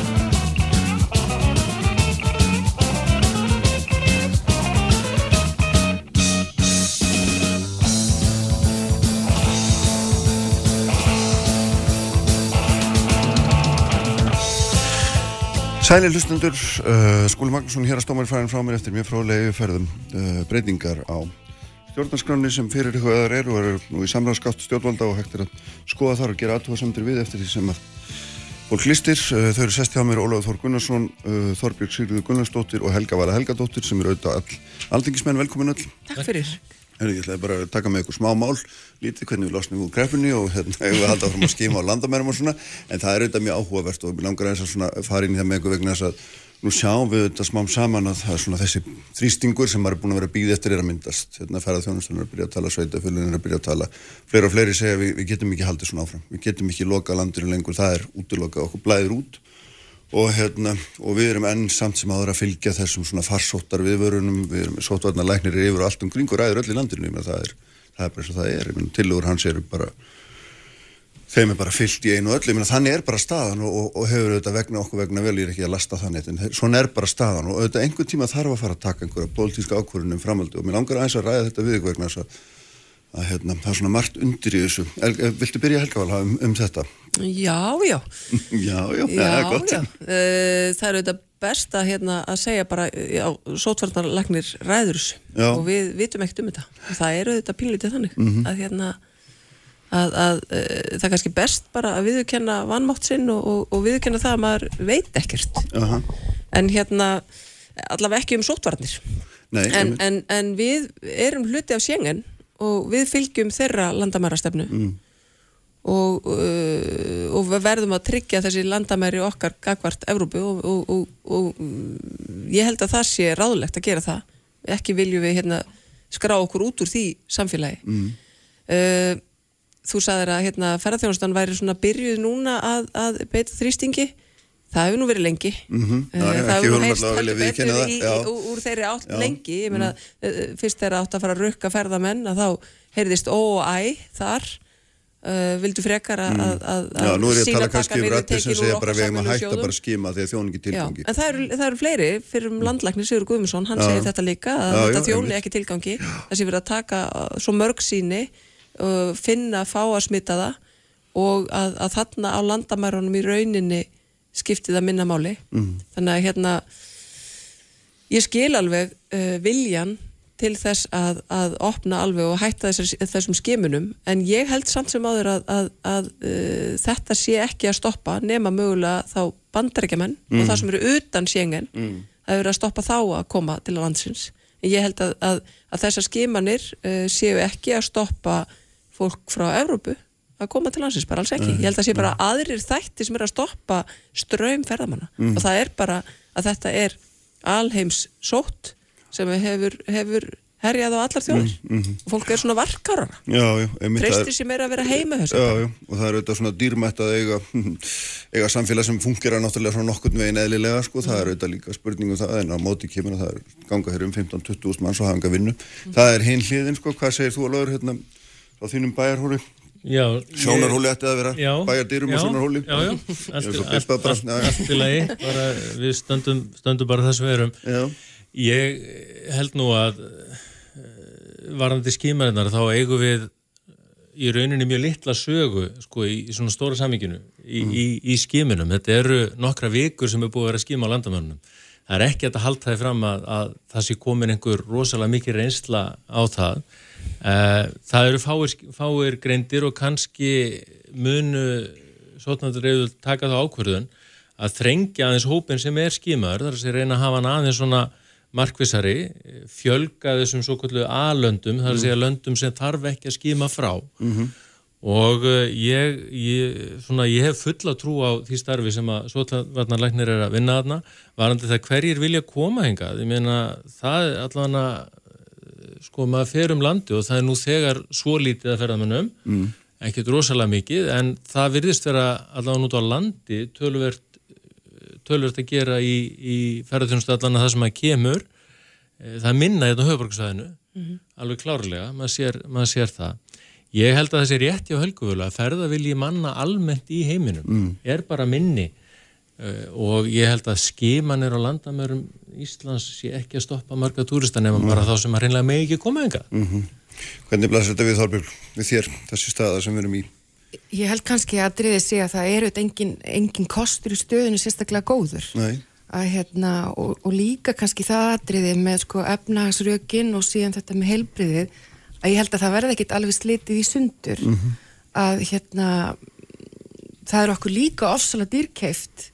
A: Sæli hlustendur, uh, Skúli Magnússon hér að stómari færin frá mér eftir mjög frálegu ferðum uh, breytingar á stjórnarskráni sem fyrir ykkur eru og eru nú í samráðskátt stjórnvalda og hægt er að skoða þar og gera aðtúa samtir við eftir því sem að fólk listir. Uh, þau eru sest hjá mér Ólafur Þór Gunnarsson, uh, Þorbjörg Sigriður Gunnarsdóttir og Helga Vala Helgadóttir sem eru auðvitað all aldingismenn velkomin öll.
F: Takk fyrir.
A: Herri, ég ætlaði bara að taka með ykkur smá mál, lítið hvernig við losnum úr greppunni og hérna, ég vil halda fram að skima á landamærum og svona, en það er auðvitað mjög áhugavert og við langar eins að svona fara inn í það með ykkur vegna þess að nú sjáum við þetta smám saman að það er svona þessi þrýstingur sem maður er búin að vera býð eftir er að myndast. Hérna ferða þjónustunum að byrja að tala, sveitafölunum að byrja að tala, fleiri og fleiri segja við, við getum ekki haldið svona áfram, við getum ekki loka landinu lengur, það er útilokað, okkur blæðir út og, hérna, og við erum enn samt sem áður að fylgja þessum svona farsóttar viðvörunum, við erum sóttvarnar læknir yfir og allt um kring og ræður öll í landinu, það er, það er bara eins og það er, tilugur hans eru bara, þeim er bara fyllt í einu meina þannig er bara staðan og, og, og hefur auðvitað vegna okkur vegna vel, ég er ekki að lasta þannig, en svona er bara staðan. Og auðvitað einhvern tíma þarf að fara að taka einhverja pólitíska ákvörðunum framhaldi og mér langar aðeins að ræða þetta við ykkur vegna þess að, að hérna, það er svona margt undir í þessu. El, viltu byrja Helgaval um, um þetta?
F: Já, já.
A: já, já,
F: Já,
A: það er gott.
F: já. Eh, Það er auðvitað best að, hérna, að segja bara, já, sótvarnarlagnir ræður
A: Já.
F: og við vitum ekkert um þetta. Það er auðvitað pínlítið þannig
A: Mhm.
F: að, hérna, að, að það er kannski best bara að viðurkenna vannmátt sinn og, og, og viðurkenna það að maður veit ekkert.
A: Aha.
F: En hérna, allavega ekki um sótvarnir.
A: Nei,
F: En, en, en við erum hluti af Schengen og við fylgjum þeirra landamærastefnu
A: Mm.
F: og, uh, og við verðum að tryggja þessi landamæri okkar gagvart Evrópu og, og, og, og mm, ég held að það sé ráðlegt að gera það ekki viljum við hérna skrá okkur út úr því samfélagi
A: Mm.
F: uh, þú sagðir að hérna, ferðarþjónustan væri svona byrjuð núna að, að beita þrýstingi það hefur nú verið lengi
A: Mhm.
F: Eh,
A: Já, já,
F: það hefur nú
A: viljað viðurkenna
F: betur í,
A: já.
F: í, úr, úr þeirri átt
A: Já. Mm.
F: lengi ég meina, uh, fyrst þeirra átt að fara að rukka ferðamenn að þá heyrðist ó og æ þar uh, vildu frekar að,
A: Mm. Já, nú er ég að tala kannski yfir allir sem segja bara við eigum að hætta bara að skima því að þjónu ekki
F: Já,
A: tilgangi.
F: en það eru, það eru fleiri fyrir um landlæknir Sigur Guðmundsson, hann
A: Já.
F: segir þetta líka að
A: Já,
F: þetta
A: já, einmitt.
F: ekki tilgangi þessi verið að taka uh, svo mörg síni uh, finna fá að smita það og að, að þarna á landamærunum í rauninni skipti það minna máli.
A: Mm.
F: þannig að hérna ég skil alveg uh, viljan til þess að, að opna alveg og hætta þessar, þessum skimunum. En ég held samt sem áður að, að, að uh, þetta sé ekki að stoppa nema mögulega þá bandarækjaman og það sem eru utan sjengen
A: Mm.
F: það verið að stoppa þá að koma til landsins. En ég held að, að, að þessar skimanir uh, séu ekki að stoppa fólk frá Evrópu að koma til landsins, bara alls ekki. Ég held að sé bara aðrir þætti sem er að stoppa ströym ferðamanna. Og það er bara að þetta er alheims sótt sem hefur, hefur herjað á allar þjóðir. Og fólk er svona
A: það er-
F: treystir sér meira að vera heima
A: Já, já, og það er auðvitað svona dýrmætt að eiga, eiga samfélag sem fungera náttúrulega svona nokkurn veginn eðlilega, sko, það er auðvitað líka spurning um það, en á móti kemur að það er ganga hér um 15-20 úr manns og hafa enga vinnu. Það er hinn hliðin, sko, hvað segir þú alveg hérna á þínum bæjarhóli? Sjónarhóli ætti að vera, bæjardýrum og sjónarhóli.
G: Allt, í lagi við stöndum, stöndum bara þess verum.
A: Já,
G: ég held nú að eh, varandi skímarinnar þá eigum við í rauninni mjög litla sögu sko, í, í svona stóra saminginu í, í, í skíminum, þetta eru nokkra vikur sem er búið að vera að skíma á landamörnum það er ekki að halda það fram að, að það sé komin einhver rosalega mikið reynsla á það það eru fáir, fáir greindir og kannski munu sotnandur reyður taka þá ákverðun að þrengja aðeins hópin sem er skímaður þar að sé reyna að hafa hann aðeins svona markvisari, fjölga þessum svo kallu A-löndum, þar að segja löndum sem þarf ekki að skíma frá. Mm -hmm. og uh, ég, ég, svona, ég hef fulla trú á því starfi sem að sotvarnarleiknir er að vinna aðna, varandi það hverjir vilja koma hengað, ég meina það er allavega sko maður fer um landi og það er nú þegar svo lítið að ferða mannum mm. ekkert rosalega mikið en það virðist vera allavega nút á landi tölvert tölvöld að gera í, í ferðarþjónustallana það sem að kemur e, það er minna í þetta höfuborgsvæðinu mm -hmm. alveg klárlega, maður sér, maður sér það ég held að þessi rétti á helguvölu að ferðavilji manna almennt í heiminum mm. er bara minni og ég held að skimanir á landamörum Íslands sé ekki að stoppa marga túrista nema mm. bara þá sem að reynlega megi ekki koma enga
A: -hmm. Hvernig blasir þetta við Þorbjörg, við þér, þessi staða sem við erum í?
H: Ég held kannski að driðið sé að það eru engin, engin kostur í stöðinu sérstaklega góður að, hérna, og, og líka kannski það driðið með sko, efnahagsrökin og síðan þetta með heilbriðið að ég held að það verði ekkit alveg slitið í sundur mm -hmm. að hérna það er okkur líka ofsalega dýrkæft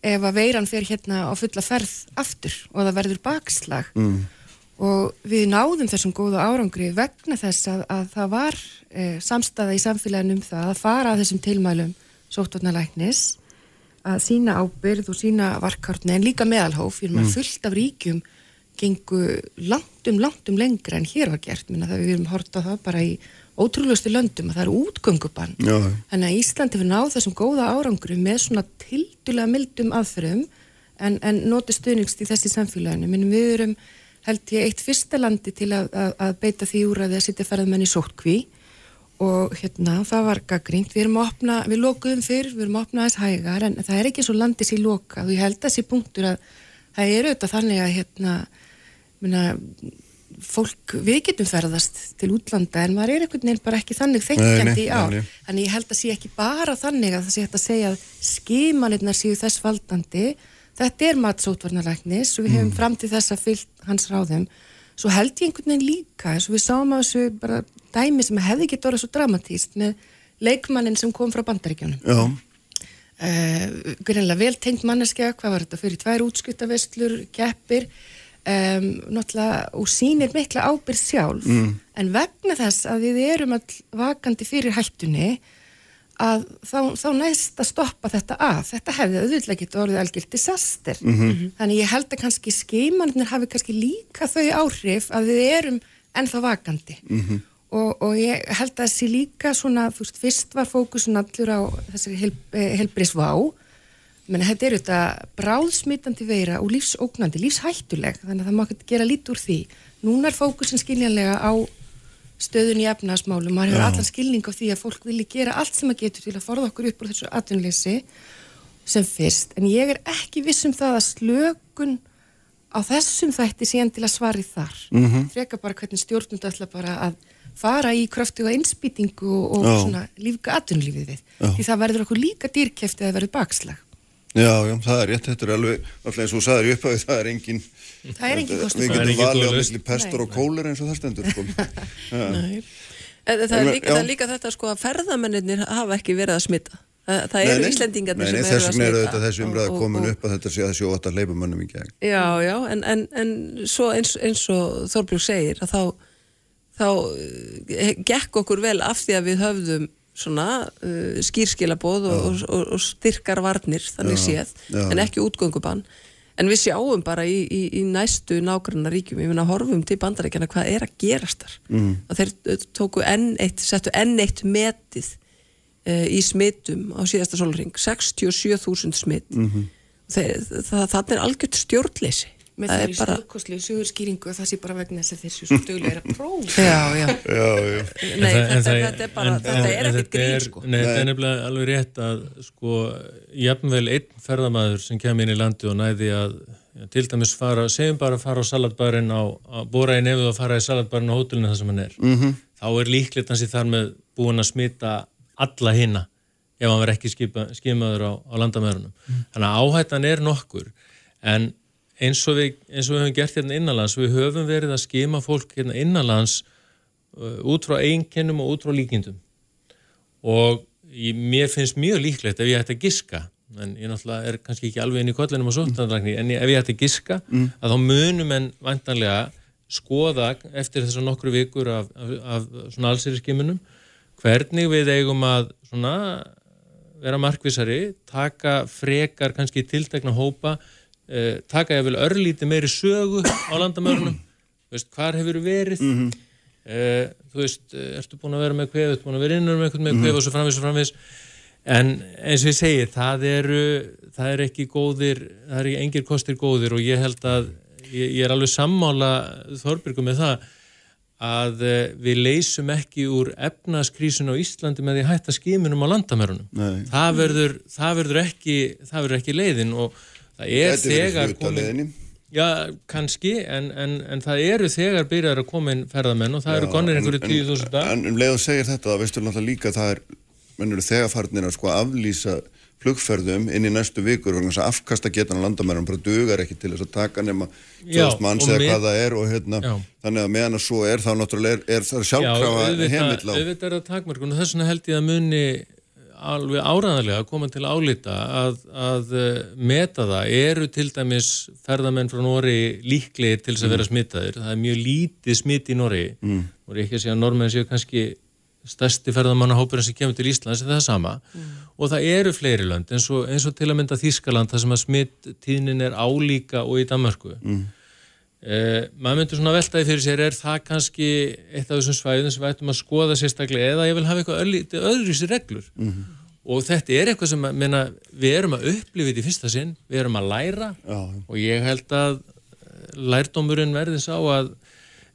H: ef að veiran fer hérna á fulla ferð aftur og það verður bakslag. Mm. Og við náðum þessum góða árangri vegna þess að, að það var e, samstaða í samfélaginu um það að fara að þessum tilmælum sóttvarnalæknis að sína ábyrð og sína varkárni en líka meðalhóf. Fyrir maður mm. fullt af ríkjum gengu langtum, langtum lengra en hér var gert. Minna það við erum horta það bara í ótrúlustu löndum að það eru útgöngubann. Þannig að Íslandi fyrir náð þessum góða árangri með svona tildulega mildum aðferðum en, en noti stuðningst í þessi samfélaginu. Minnum við erum held ég eitt fyrsta landi til að, að, að beita því úr að það sitja ferðmenn í sótkví og hérna það var gaggrínt, við erum að opna, við lokuðum fyrr, við erum að opna aðeins hægar en það er ekki og landis í loka og ég held að þessi punktur að það er auðvitað þannig að hérna, minna, fólk, við getum ferðast til útlanda en maður er einhvern veginn bara ekki þannig þekkjandi í ár, en ég held að sé ekki bara þannig að það sé hægt að segja að skimanirnar séu þess valdandi. Þetta er matsótvarnalæknis og við hefum mm. fram til þess að fyllt hans ráðum. Svo held ég einhvern veginn líka eins og við sáum að þessu bara dæmi sem hefði ekki orðið svo dramatíst með leikmannin sem kom frá bandaríkjónum uh, eh, greinlega vel tengt manneskja, hvað var þetta fyrir tvær útskutavestlur, keppir um, náttúrulega og sínir mikla ábyrð sjálf mm. en vegna þess að við erum all vakandi fyrir hættunni að þá, þá næst að stoppa þetta að þetta hefði auðvitað ekki orðið algjört disaster mm -hmm. þannig ég held að kannski skeimanir hafi kannski líka þau áhrif að við erum ennþá vakandi mm -hmm. og, og ég held að þessi líka svona, þú veist, fyrst var fókusun allur á þessari helbrisvá menn þetta er auðvitað bráðsmitandi veira og lífsóknandi, lífshættuleg þannig að það má ekki gera lít úr því. Núna er fókusin skiljanlega á stöðun í efnaðasmálum, maður hefur allan skilning á því að fólk vilji gera allt sem að getur til að forða okkur upp úr þessu atvinnleysi sem fyrst, en ég er ekki vissum það að slökun á þessum þætti síðan til að svari þar. Mm -hmm. freka bara hvernig stjórnum þetta bara að fara í kröftuga innspýtingu og, og svona lífka atvinnlífið því það verður okkur líka dýrkæftið að verður bakslag
A: Já, já, það er rétt, þetta er alveg, alltaf eins og saður í upphæðu, það er engin,
H: það er engin kostum.
A: Við getum valið á misli pestur og kólir eins og það stendur, sko.
F: Nei, það er líka, það er líka þetta sko að ferðamennir hafa ekki verið að smita. Það, það eru Íslendingarnir sem eru að smita.
A: Þess vegna eru þetta þessu umræða komin upp að þetta sé að sjó að leipa mönnum í gegn.
F: Já, já, en, en, en svo eins, eins og Þorbjörg segir að þá, þá eh, gekk okkur vel af því að við höfðum svona uh, skýrskilabóð og, og, og styrkar varnir þannig já, séð, já. en ekki útgöngubann en við sjáum bara í, í, í næstu nákvæmna ríkjum, ég að horfum til bandarækjana hvað er að gerast þar mm. að þeir uh, tóku enn eitt, settu enn eitt metið uh, í smittum á síðasta solring 67.000 smitt mm -hmm. það er algjört stjórnleysi
H: með þeirri bara... stórkoslu sögurskýringu að það sé bara vegna þess að þessu stöðlega er að prófa
F: já, já. já, Nei, þetta, þetta er bara, en, þetta er ekkert grín sko.
G: Nei, þetta er nefnilega alveg rétt að sko, jafnvel einn ferðamæður sem kem inn í landi og næði að til dæmis fara, segjum bara að fara á salatbærin á, að bóra í nefðu og fara í salatbærin á hótelinu þar sem hann er mm -hmm. þá er líklegt hans í þar með búin að smita alla hinna ef hann verð ekki skipa, skimaður á, á landamærunum mm. þannig að áhættan er nokkur en eins og, við, eins og við höfum gert hérna innanlands, við höfum verið að skima fólk hérna innanlands uh, út frá einkennum og út frá líkindum og ég, mér finnst mjög líklegt ef ég ætti að giska en ég náttúrulega er kannski ekki alveg inn í kollinum og sóttandragni, en ef ég ætti að giska mm. að þá munum en vantanlega skoða eftir þessar nokkru vikur af, af, af svona allsýriskimunum hvernig við eigum að svona vera markvísari, taka frekar kannski tiltekna hópa uh, taka ég vel örlíti meiri sögu á landamörnum hvar hefur verið mm -hmm. uh, þú veist, ertu búin að vera með kvef ertu búin að vera innur með eitthvað með kvef mm -hmm. og svo framvis og framvis en eins og ég segi það eru, það er ekki góðir það er ekki engir kostir góðir og ég held að ég, ég er alveg sammála Þorbjörgum með það að eh, við leysum ekki úr efnaskrísun á Íslandi með því hætta skíminum á landamærunum. Það verður, það verður ekki, það verður ekki leiðin og það er þegar komin... Já, kannski, en, en, en það eru þegar byrjar að koma inn ferðamenn og það Já, eru konir einhverju tíu þúsund dag.
A: En um leið og segir þetta, það veistu náttúrulega líka það er, mennur þegar farnir að sko aflýsa flugferðum inn í næstu vikur og afkasta getan landamærum bara dugar ekki til þess að taka nema tjóðst manns eða hvað það er og hérna, þannig að meðan að svo er þá náttúrulega er, er það sjálfkrafa heimill
G: á. Já, auðvitað er það takmörkun og þess vegna held ég að muni alveg áræðanlega að koma til álita að, að uh, meta það eru til dæmis ferðamenn frá Nóri líklegir til þess að vera mm. smittaðir það er mjög lítið smitt í Nóri mm. og ég ekki að segja að normenn séu kannski stærsti ferðamannahópurinn sem kemur til Íslands er það sama mm. og það eru fleiri lönd eins og, eins og til að mynda Þískaland þar sem að smittíðnin er álíka og í Danmarku mm. Eh, maður myndur svona veltaði fyrir sér er það kannski eitt af þessum svæðum sem við ættum að skoða sérstaklega eða ég vil hafa eitthvað öðru í sér reglur mm. og þetta er eitthvað sem menna, við erum að upplifa þetta í fyrsta sinn við erum að læra Já. og ég held að lærdómurinn verði sá að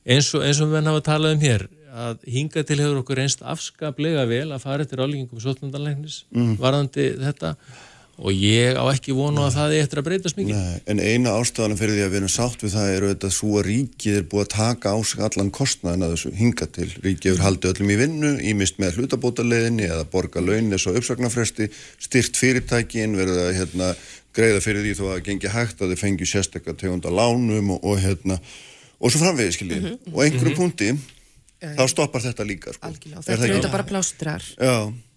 G: eins og, eins og við hafa talað um hér að hinga til hefur okkur einst afskaplega vel að fara eftir álíkingum sótnundanleiknis mm. varðandi þetta og ég á ekki vonu Nei. að það er eftir að breytast mikið. Nei,
A: en eina ástafanum fyrir því að við erum sátt við það eru þetta svo að ríkið er búið að taka á sig allan kostnaðin að þessu hinga til. Ríkið hefur haldið öllum í vinnu, ímist með hlutabótaleginni eða borga launin eins og uppsagnarfresti, styrt fyrirtækin, verið að hérna, greiða fyrir því þó að gengi hægt að þið fengi sérstaklega tegunda lánum og, og hérna og svo framvegið skiljið. Mm -hmm. Og einhverju mm -hmm. punkti þá stoppar þetta líka sko.
H: Algjörlega, og þetta er auðvitað bara plástrar.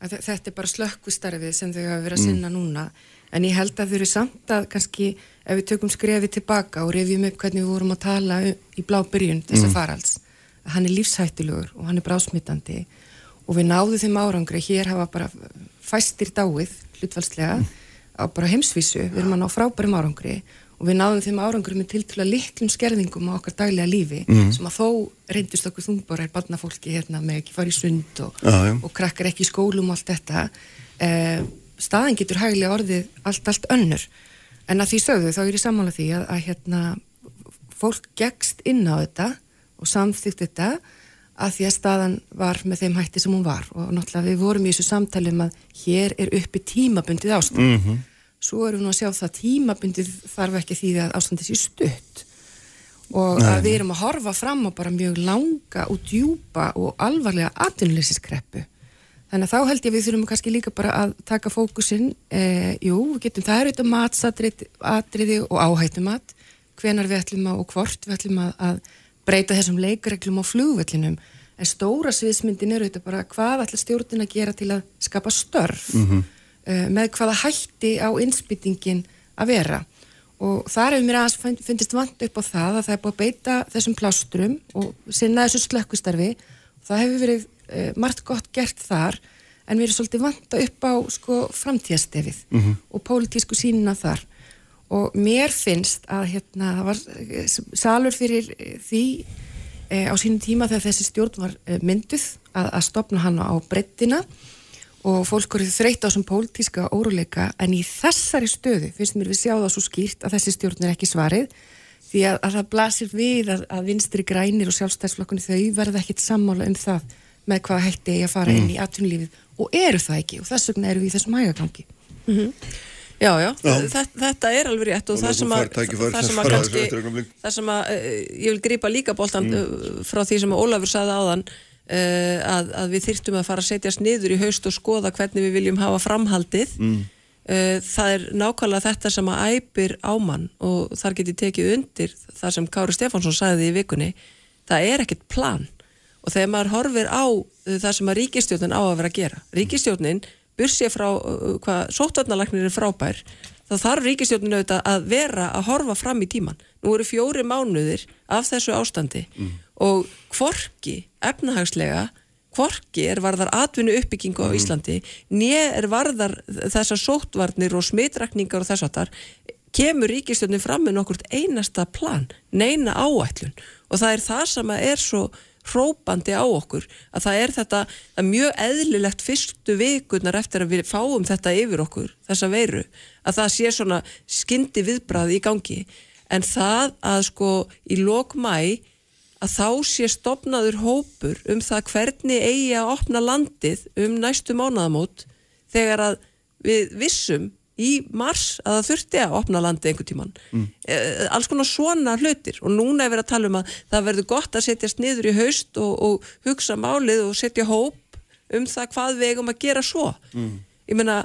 H: Þetta er bara slökkustarfið sem þau hafa verið að sinna mm. núna. En ég held að þau eru samt að kannski ef við tökum skrefið tilbaka og revjum upp hvernig við vorum að tala í blábyrjun þessar mm. farals, að hann er lífshættilegur og hann er brásmittandi og við náðum þeim árangri, hér hafa bara fæstir dáið hlutvalslega mm. á bara heimsvísu, við erum að ná frábærum árangri og við náðum þeim árangur með til til að litlum skerðingum á okkar daglega lífi mm. sem að þó reyndist okkur þungborar barnafólki hérna með ekki fara í sund og, ah, og krakkar ekki í skólum og allt þetta eh, staðin getur hægilega orðið allt, allt önnur. En að því sögðu þá er ég sammála því að, að hérna fólk gegst inn á þetta og samþýtt þetta að því að staðan var með þeim hætti sem hún var. Og náttúrulega við vorum í þessu samtali um að hér er uppi tímabundið ástand. Mm -hmm svo erum við nú að sjá það tímabundið þarf ekki því að ástandis í stutt. Og Nei. að við erum að horfa fram á bara mjög langa og djúpa og alvarlega atvinnuleysinskreppu þannig að þá held ég við þurfum kannski líka bara að taka fókusin eh, jú, við getum það er auðvitað matsatriði og áhættumat hvenar við ætlum að og hvort við ætlum að, að breyta þessum leikareglum á flugvellinum. En stóra sviðsmyndin er auðvitað bara hvað ætla stjórnin að gera til að skapa störf? Mm -hmm með hvaða hætti á innspýtingin að vera. Og þar hefur mér aðeins fundist vant upp á það að það er búið að beita þessum plástrum og sinna þessu slökkustarfi það hefur verið uh, margt gott gert þar en við erum svolítið vanta upp á sko, framtíðastefið mm -hmm. og pólitísku sínina þar. Og mér finnst að hérna, það var eh, salur fyrir því e, á sínum tíma þegar þessi stjórn var mynduð að, að stopna hann á breyttina og fólk eru þreytt á þessum pólitíska óruleika en í þessari stöðu finnst mér við sjá það svo skýrt að þessi stjórn er ekki svarið því að, að það blasir við að, að vinstri grænir og sjálfstæðsflokkunni þau verða ekkit sammála um það með hvað hætti ég að fara mm. inn í atvinnulífið og eru það ekki og þess vegna eru við í þessum hægagangi mm -hmm.
F: Já, já, já. Þetta, þetta er alveg rétt og, og það sem að það sem að kannski það sem að ég vil gripa líka bóltan mm. Eh, frá því sem Ólafur saði áðan Uh, að, að við þyrtum að fara að setjast niður í haust og skoða hvernig við viljum hafa framhaldið mm. uh, það er nákvæmlega þetta sem að æpir ámann og þar geti tekið undir það sem Kári Stefánsson sagði í vikunni það er ekkert plan og þegar maður horfir á uh, það sem að ríkistjónin á að vera að gera ríkistjónin bursið frá hvað sóttvarnalagnir er frábær þá þarf ríkistjónin auðvitað að vera að horfa fram í tíman. Nú eru fjóri mánuðir af þessu ástandi mm. Og hvorki efnahagslega hvorki er varðar atvinnu uppbyggingu á mm. Íslandi, nýja er varðar þessar sóttvarnir og smitrakningar og þess að þar, kemur ríkistjónin fram með nokkurt einasta plan, neina áætlun og það er það sem er svo hrópandi á okkur að það er þetta það er mjög eðlilegt fyrstu vikunar eftir að við fáum þetta yfir okkur þessa veiru, að það sé svona skyndi viðbrað í gangi en það að sko í lókmæ að þá sé stopnaður hópur um það hvernig eigi að opna landið um næstu mánaðamót þegar að við vissum í mars að það þurfti að opna landið einhver tíman. Mm. Eh, alls konar svona hlutir og núna er verið að tala um að það verður gott að setjast niður í haust og, og hugsa málið og setja hóp um það hvað við eigum að gera svo. Mm. Ég menna,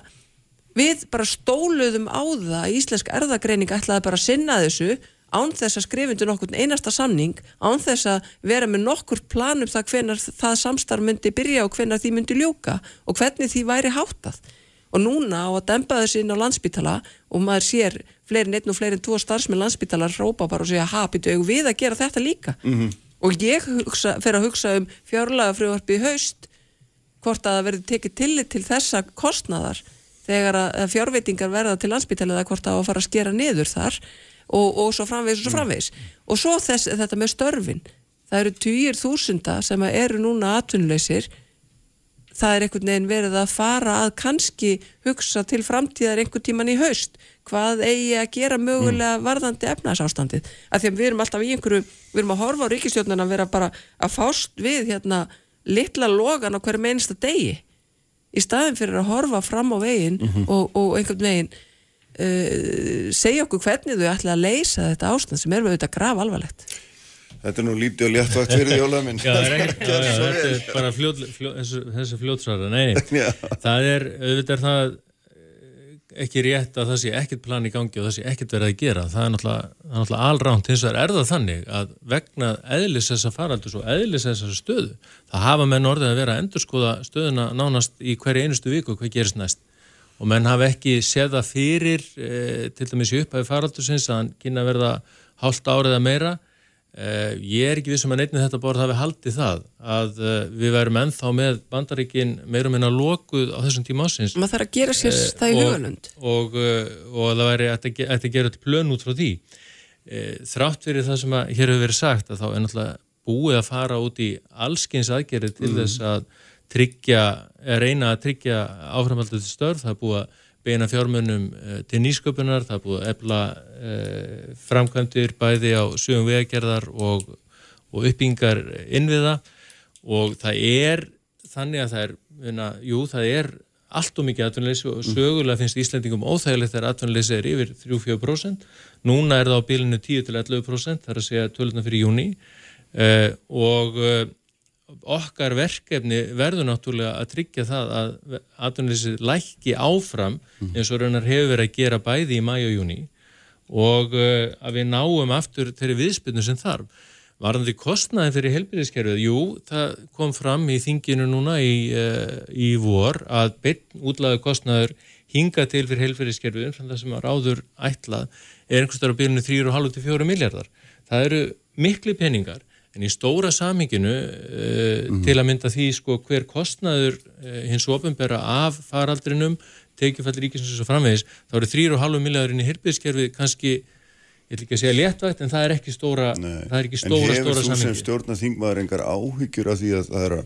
F: við bara stóluðum á það að Íslensk erðagreining ætlaði bara að sinna þessu án þess að skrifundu nokkur einasta samning, án þess að vera með nokkur planum það hvenar það samstarf myndi byrja og hvenar því myndi ljúka og hvernig því væri hátað. Og núna á að dempa þessi inn á landsbytala og maður sér fleirin einn og fleirin tvo starfsmenn landsbytalar hrópa bara og segja ha, býtu við að gera þetta líka. Mm -hmm. Og ég hugsa, fer að hugsa um fjárlega frjóðarpi í haust hvort að það verði tekið tillit til þessa kostnaðar þegar að fjárveitingar verða til landsbytala eða hvort að það á að fara að skera niður þar og, og svo framvegs og svo framvegs og svo þess, þetta með störfin. Það eru týjir þúsunda sem eru núna atvinnuleysir það er einhvern veginn verið að fara að kannski hugsa til framtíðar einhvern tíman í haust. Hvað eigi að gera mögulega mm. varðandi efnarsástandið af því að við erum alltaf í einhverju við erum að horfa á ríkistjónuna að vera bara að fást við hérna litla logan á hverju meinsta degi. Í staðin fyrir að horfa fram á veginn mm -hmm. og, og einhvern veginn uh, segja okkur hvernig þau ætla að leysa þetta ástand sem er við auðvitað graf alvarlegt
A: Þetta er nú lítið og léttvægt fyrir því ólega minn
G: Já, þetta er bara fljóð, fljóð, þessu, þessu fljótsvara Nei, það er auðvitað er það eh, ekki rétt að það sé ekkert plan í gangi og það sé ekkert verið að gera. Það er náttúrulega, náttúrulega allránt hins vegar er það þannig að vegna eðlis þessa faraldus og eðlis þessa stöðu það hafa menn orðið að vera að endurskoða stöðuna nánast í hverju einustu viku hvað gerist næst og menn hafa ekki séð það fyrir e, til dæmis í upphæfi faraldusins að hann kynna verða hálft árið að meira. E, ég er ekki við sem að neytni þetta borð hafi haldið það að e, við værum ennþá með bandaríkin meirum en að lokuð á þessum tíma ásins
F: maður þarf að gera sér það í hugalund
G: og, og, og það væri að þetta gera til plön út frá því. Þrátt fyrir það sem að hér hefur verið sagt að þá er náttúrulega búið að fara út í allskins aðgerið til mm. þess að tryggja, reyna að tryggja áframhaldið störf, það er búið að beina fjármönnum eh, til nýsköpunar, það er búið að efla eh, framkvæmdir bæði á sögum vegagerðar og, og uppbyngar innviða. Og það er þannig að það er,una, jú, það er allt og mikið atvinnleysi og sögulega finnst Íslandingum óþægilegt þegar atvinnleysi er yfir 3-4%. Núna er það á bílinu 10-11%, það er að segja töluna fyrir júni eh, og okkar verkefni verður náttúrulega að tryggja það að atvinnileysið lækki áfram mhm. eins og raunar hefur verið að gera bæði í mæ og júni og uh, að við náum aftur þeirri viðspilnu sem þarf. Varðandi kostnaði fyrir helbyrðiskerfið, jú, það kom fram í þinginu núna í, uh, í vor að beinn útlaðu kostnaður hinga til fyrir helbyrðiskerfið umfram það sem að ráður ætlað er einhverstað á byrjunu 3,5-4 miljardar. Það eru miklu peningar En í stóra saminginu uh, mm -hmm. til að mynda því sko hver kostnaður uh, hins ofinbera af faraldrinum, tekjufallir ríkisins og framvegis, þá eru 3,5 miljardurinn í hirpiðskerfið kannski, ég ætl ekki að segja léttvægt, en það er ekki stóra, það er ekki stóra, stóra samingi. En hefur þú sem
A: stjórna þingmaður engar áhyggjur af því að það er að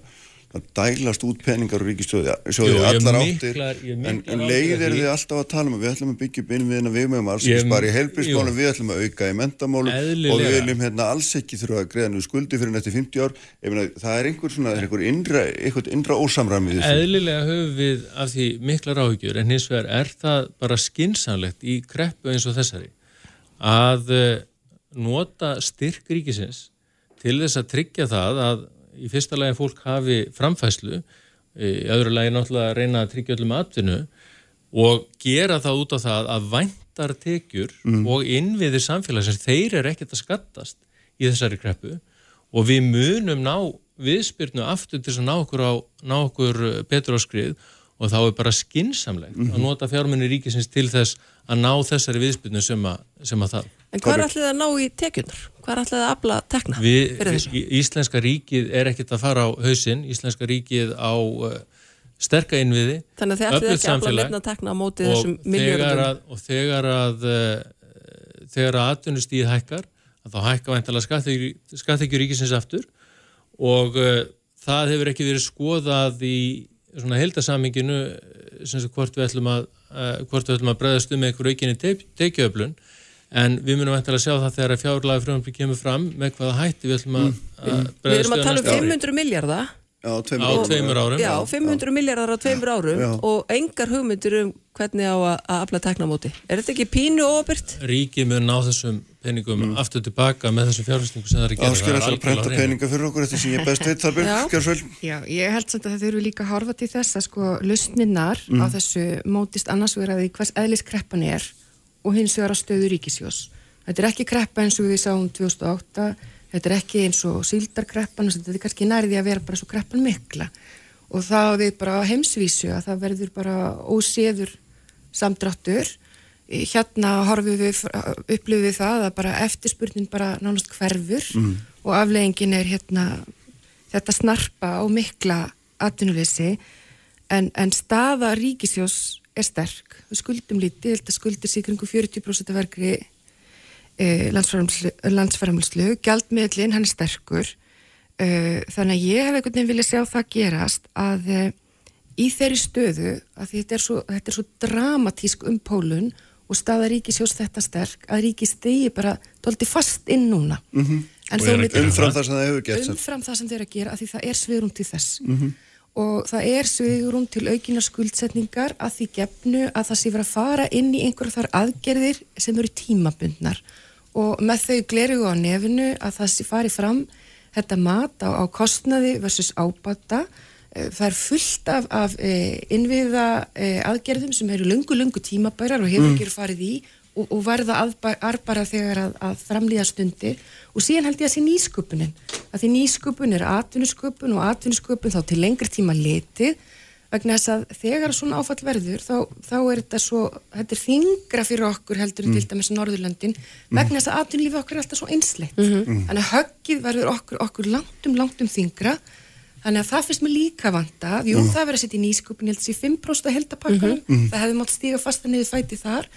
A: það dælast út peningar og ríkistöði allar áttir. en, en leiðir þið alltaf að tala um við ætlum að byggja upp innviðina við meðum alls ekki spara í helbísmálum, við ætlum að auka í mentamálum og við viljum hérna alls ekki þurfa að greiða nú skuldi fyrir nætti 50 ár. Meina, það er einhver svona, einhver innra, innra ósamræmi
G: Eðlilega höfum við af því miklar áhugjur en hins vegar er það bara skinsanlegt í kreppu eins og þessari að eh, nota styrk ríkisins til þess að tryggja það að í fyrsta lagi fólk hafi framfæslu, í öðru lagi náttúrulega reyna að tryggja öllum atvinnu og gera það út á það að væntartekjur mm. og innviðir samfélagsins, þeir eru ekkert að skattast í þessari kreppu og við munum ná viðspyrnu aftur til að ná okkur, á, ná okkur betur á skrið og þá er bara skinsamlegt mm -hmm. að mhm. nota fjármunni ríkisins til þess að ná þessari viðspilnu sem, sem að það.
F: En hvað er allir að ná í tekjunar? Hvað er allir að afla tekna
G: fyrir þessu? Íslenska ríkið er ekkert að fara á hausinn, Íslenska ríkið á uh, sterka innviði.
F: Þannig að þið ætlir ekki að afla litna tekna á móti þessum miljóðum
G: Og þegar að uh, þegar að atvinnustíð hækkar þá hækka væntalega skattekjur ríkisins aftur. Og uh, það hefur ekki verið skoðað í svona heldasaminginu hvort við ætlum að, uh, að bregðast um einhverju aukinni teikjöflun en við munum eftir að sjá það þegar fjárlega frumfri kemur fram með hvaða hætti við ætlum að, mm. að bregðast
F: Við erum að tala um 500 miljardar
G: á tveimur árum
F: Já, 500 miljardar á tveimur árum já. og engar hugmyndir um hvernig á að afla teknamóti. Er þetta ekki pínu ofirt?
G: Ríkið mun ná þessum peningum mm. aftur tilbaka með þessu fjárfæstingu sem það er að gera.
A: Alltaf að prenta peninga fyrir okkur eftir sem ég best veit þar byrj,
H: Já, ég held samt að það þurfu líka að horfa til þess að sko lusninnar mm. á þessu mótist annars verið að því hvers eðlis kreppan er og hins vegar að stöðu ríkisjós. Þetta er ekki kreppa eins og við sáum 2008, þetta er ekki eins og síldarkreppan, þetta er kannski nærði að vera bara svo kreppan mikla og þá við bara heimsvísu að það verður bara óséður samdráttur hérna horfum við, upplifum við það að bara eftirspurnin bara nánast hverfur mm. og afleggingin er hérna þetta snarpa og mikla atvinnuleysi en, en staða ríkisjós er sterk. Við skuldum lítið, þetta skuldir sig kringu 40% af verkri eh, landsfæramlslu gjaldmiðlinn, hann er sterkur. Eh, þannig að ég hef einhvern veginn viljað sjá það gerast að eh, í þeirri stöðu að þetta er svo, þetta er svo dramatísk um pólun og staða ríkisjós þetta sterk að ríkis stegi bara tólti fast inn núna. Mm -hmm.
A: umfram það sem það hefur gert
H: umfram það sem er að gera að því það er svigrum til þess. Mm -hmm. Og það er svigrum til aukina skuldsetningar að því gefnu að það sé vera að fara inn í einhverja þar aðgerðir sem eru tímabundnar. Og með þau gleru á nefnu að það sé fari fram þetta mat á, á kostnaði versus ábata Eh, það er fullt af, af e, innviða e, aðgerðum sem eru lungu, lungu tímabærar og hefur mm. ekki farið í og, og verða arbara þegar að, að framlýða stundir. Og síðan held ég að sé nýsköpunin að því nýsköpun er atvinnusköpun og atvinnusköpun þá til lengri tíma letið vegna þess að þegar svona áfall verður þá, þá er þetta svo, þetta er þingra fyrir okkur heldur mm. til dæmis Norðurlöndin mm. vegna þess að atvinnulífi okkur er alltaf svo einsleitt mm -hmm. þannig að höggið verður okkur, okkur langtum, langtum þingra Þannig að það finnst mér líka vanda, jú mm. það verður að setja í nýskupin, ég held að það sé 5% að heldapakkanum, mm -hmm. það hefði mátt stíga fasta niður fæti þar,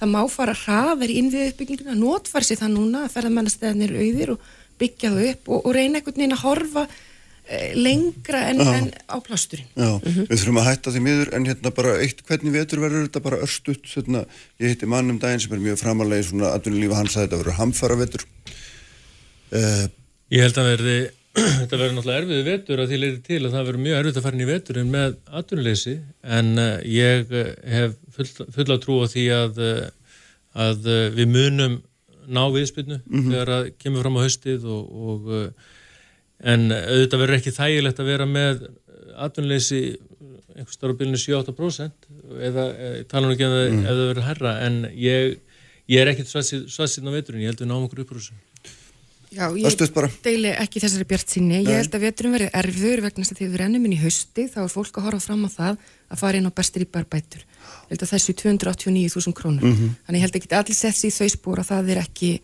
H: það má fara hraðar í innviðið uppbygginguna, notfara sér það núna að ferða mannastæðanir auðir og byggja það upp og, og reyna einhvern veginn að horfa eh, lengra en, en á plásturinn.
A: Já, mm -hmm. við þurfum að hætta því miður en hérna bara eitt, hvernig vetur verður þetta bara örstuðt, hérna, ég hitti mann um daginn sem er mjög framalega í svona aðunulífa hans að þetta verður hamfara vetur. Uh,
G: ég held að verði þetta verður náttúrulega erfiði vetur að því leiti til að það verður mjög erfitt að fara inn í veturinn með atvinnuleysi en uh, ég hef full, fulla trú á því að, uh, að við munum ná viðspilnu mm -hmm. þegar að kemur fram á höstið og, og en auðvitað verður ekki þægilegt að vera með atvinnuleysi einhvers starf á bylunu 7-8% eða tala nú ekki um það mm. ef það verður herra en ég, ég er ekkert svatsinn á veturinn, ég held að við náum okkur upprúsum
H: Já, ég deili ekki þessari bjart sinni. Ég held að veturum verið erfur vegna þess að því við rennum inn í hausti þá er fólk að horfa fram á það að fara inn á bestir í barbætur. Ég held að þessu 289.000 krónur. Mm -hmm. Þannig ég held ekki allir sett sér í þau spór að það er ekki,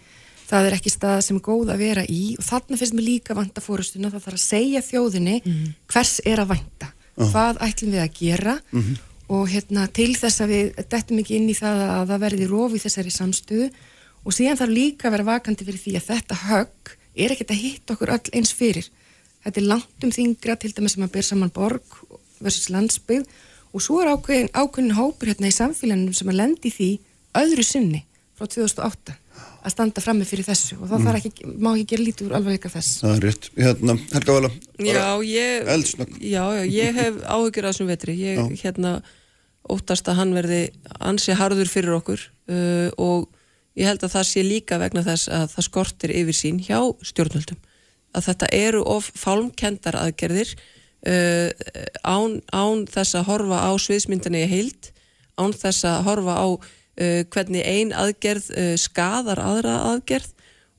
H: það er ekki staða sem er góð að vera í og þarna finnst mér líka vanta fórustuna það þarf að segja þjóðinni mm -hmm. hvers er að vanta. -huh. Hvað ætlum við að gera mm -hmm. og hérna, til þess að við það það og síðan þarf líka að vera vakandi fyrir því að þetta högg er ekkert að hitta okkur öll eins fyrir. Þetta er langt um þingra til dæmis sem að ber saman borg versus landsbyggð. Og svo er ákveðin, ákveðin hópur hérna í samfélaginu sem að lendi því öðru sinni frá 2008 að standa frammi fyrir þessu. Og þá mm. ekki, má ekki gera lítið úr alveg eitthvað þess.
A: Það er rétt, hérna, Helga Vala
F: Já, ég, já, já, ég hef áhugir á þessum vetri. Ég já. hérna óttast að hann verði ansi harður fyrir okkur uh, og ég held að það sé líka vegna þess að það skortir yfir sín hjá stjórnvöldum. Að þetta eru of fálmkendar aðgerðir uh, án, án þess að horfa á sviðsmyndinni í heild án þess að horfa á uh, hvernig ein aðgerð uh, skadar aðra aðgerð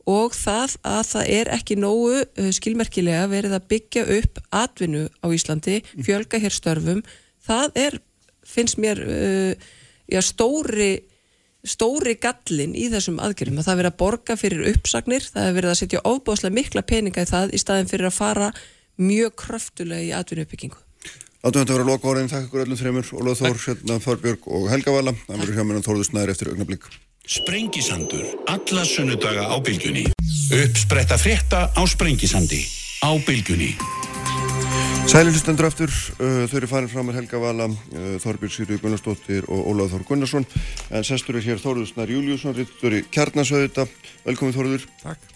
F: og það að það er ekki nógu uh, skilmerkilega verið að byggja upp atvinnu á Íslandi, fjölga hér störfum, það er, finnst mér, uh, já, stóri stóri gallin í þessum aðgerðum. Að það er verið að borga fyrir uppsagnir það er verið að setja ofbáslega mikla peninga í það í staðin fyrir að fara mjög kröftulega í atvinnuuppbyggingu.
A: Látum þetta vera loka orðin, þakka ykkur öllum þreymur Ólaður Þór, Sjöldna, Þorbjörg og Helga Vala. Það verður hjá mér að Þórður Snæður eftir augnablík
C: Sprengisandur, alla sunnudaga á bylgjunni. Uppspretta frétta á Sprengisandi á bylgjunni
A: Sælilustendur aftur, uh, þau eru farin fram með Helga Vala, uh, Þorbjörg Sýrjur Gunnarsdóttir og Ólaður Þór Gunnarsson. En sestur er hér Þórður Snær Júliusson rittur í Kjarnasauðita, velkomin Þórður.
I: Takk.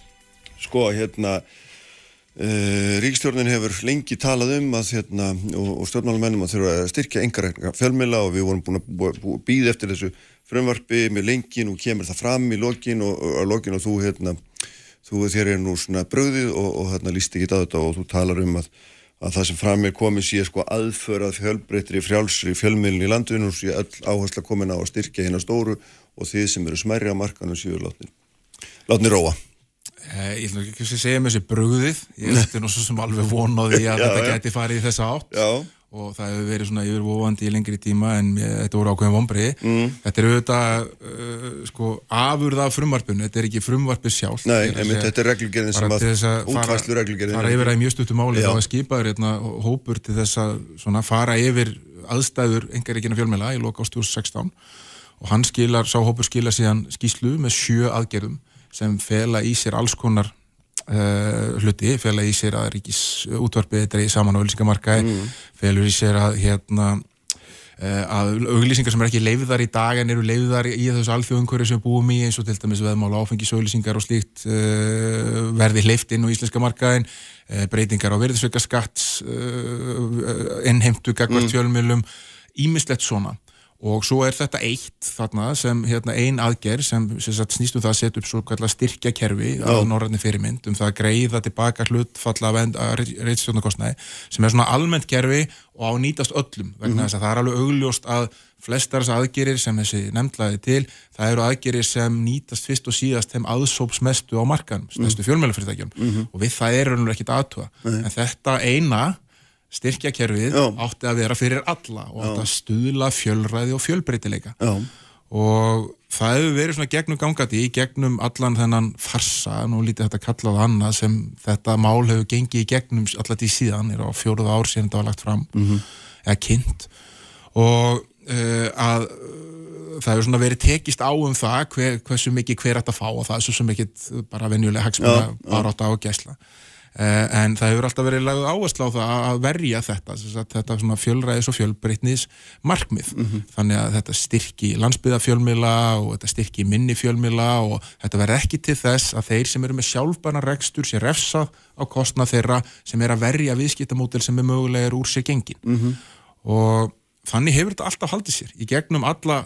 A: Sko, hérna uh, Ríkstjórnin hefur lengi talað um að hérna, og, og stjórnmálumennum að þurfa að styrkja engarækninga fjölmila og við vorum búin að býða eftir þessu frumvarfi með lengin og kemur það fram í lokin og, og, lokin og þú hérna, þú þér er nú svona bröðið og, og hérna líst ekki þetta og þú talar um að að það sem fram er komið sé sko aðförað fjölbreytri frjálsri fjölmiðlun í landinu og sé öll áhersla komin á að styrkja hérna stóru og þið sem eru smærri á markanum séu látni, látni róa.
I: Eh, ég ætlum ekki að segja með þessi brugðið, ég nú svo sem alveg vonaði að já, þetta já. geti farið í þessa átt
A: já.
I: Og það hefur verið svona yfirvofandi í lengri tíma en þetta voru ákveðin vonbreið. Mm. Þetta er auðvitað uh, sko afurða af frumvarpinu, þetta er ekki frumvarpið sjálf.
A: Nei, einmitt, þetta er reglugerðin sem að, útvæslu reglugerðin.
I: Það er yfir að mjög stuttum máli þá að skipaður hérna, hópur til þess að svona, fara yfir aðstæður engaríkina fjölmjöla í loka ástjórn 16 og hann skilar, sá hópur skila síðan skíslu með sjö aðgerðum sem fela í sér alls konar uh, hluti, fela í sér að ríkis útvarpið dreigi saman á auglýsingamarkaði, mm. felur í sér að hérna uh, að auglýsingar sem er ekki leiðar í dag en eru leiðar í þessu alþjóðumkvöru sem við búum í eins og til dæmis veðmála áfengisauglýsingar og slíkt uh, verði hleyft inn á íslenska markaðin breytingar á verðisveika skatts innheimtu gagvart mm. fjölmjölum ímislegt svona og svo er þetta eitt þarna sem hérna, ein aðgerð sem, sem sagt, snýstum það að setja upp svo kallar styrkjakerfi á norrætni fyrirmynd um það að greiða tilbaka hlutfalla reytstjórnarkostnæði sem er svona almennt kerfi og á nýtast öllum vegna mm -hmm. þess að það er alveg augljóst að flestar þess aðgerir sem þessi nefndlaði til það eru aðgerir sem nýtast fyrst og síðast þeim aðsópsmestu á markan, stærstu fjölmjölufyrirtækjum mm -hmm. og við það er raunverður ekkit aðtúa en þetta eina styrkjakerfið átti að vera fyrir alla og átti að stuðla fjölræði og fjölbreytileika. Já. og það hefur verið svona gegnum gangati í gegnum allan þennan farsa, nú lítið þetta kallað annað sem þetta mál hefur gengið í gegnum allat í síðan, er á fjóruða ár síðan þetta var lagt fram, mm -hmm. eða kynnt. Og uh, að það hefur svona verið tekist á um það hver, hversu mikið hver ætti að fá og það er svo ekki bara venjulega hagsmuna á að gæsla. Eh, en það hefur alltaf verið lagð áherslu á það að verja þetta þetta svona fjölræðis og fjölbreytnis markmið, mm -hmm. þannig að þetta styrki landsbyðafjölmila og þetta styrki minni fjölmila og þetta verð ekki til þess að þeir sem eru með sjálfbana rekstur sé refsað á kostna þeirra sem er að verja viðskiptamódel sem er mögulegar úr sér gengin mm -hmm. og þannig hefur þetta alltaf haldið sér í gegnum alla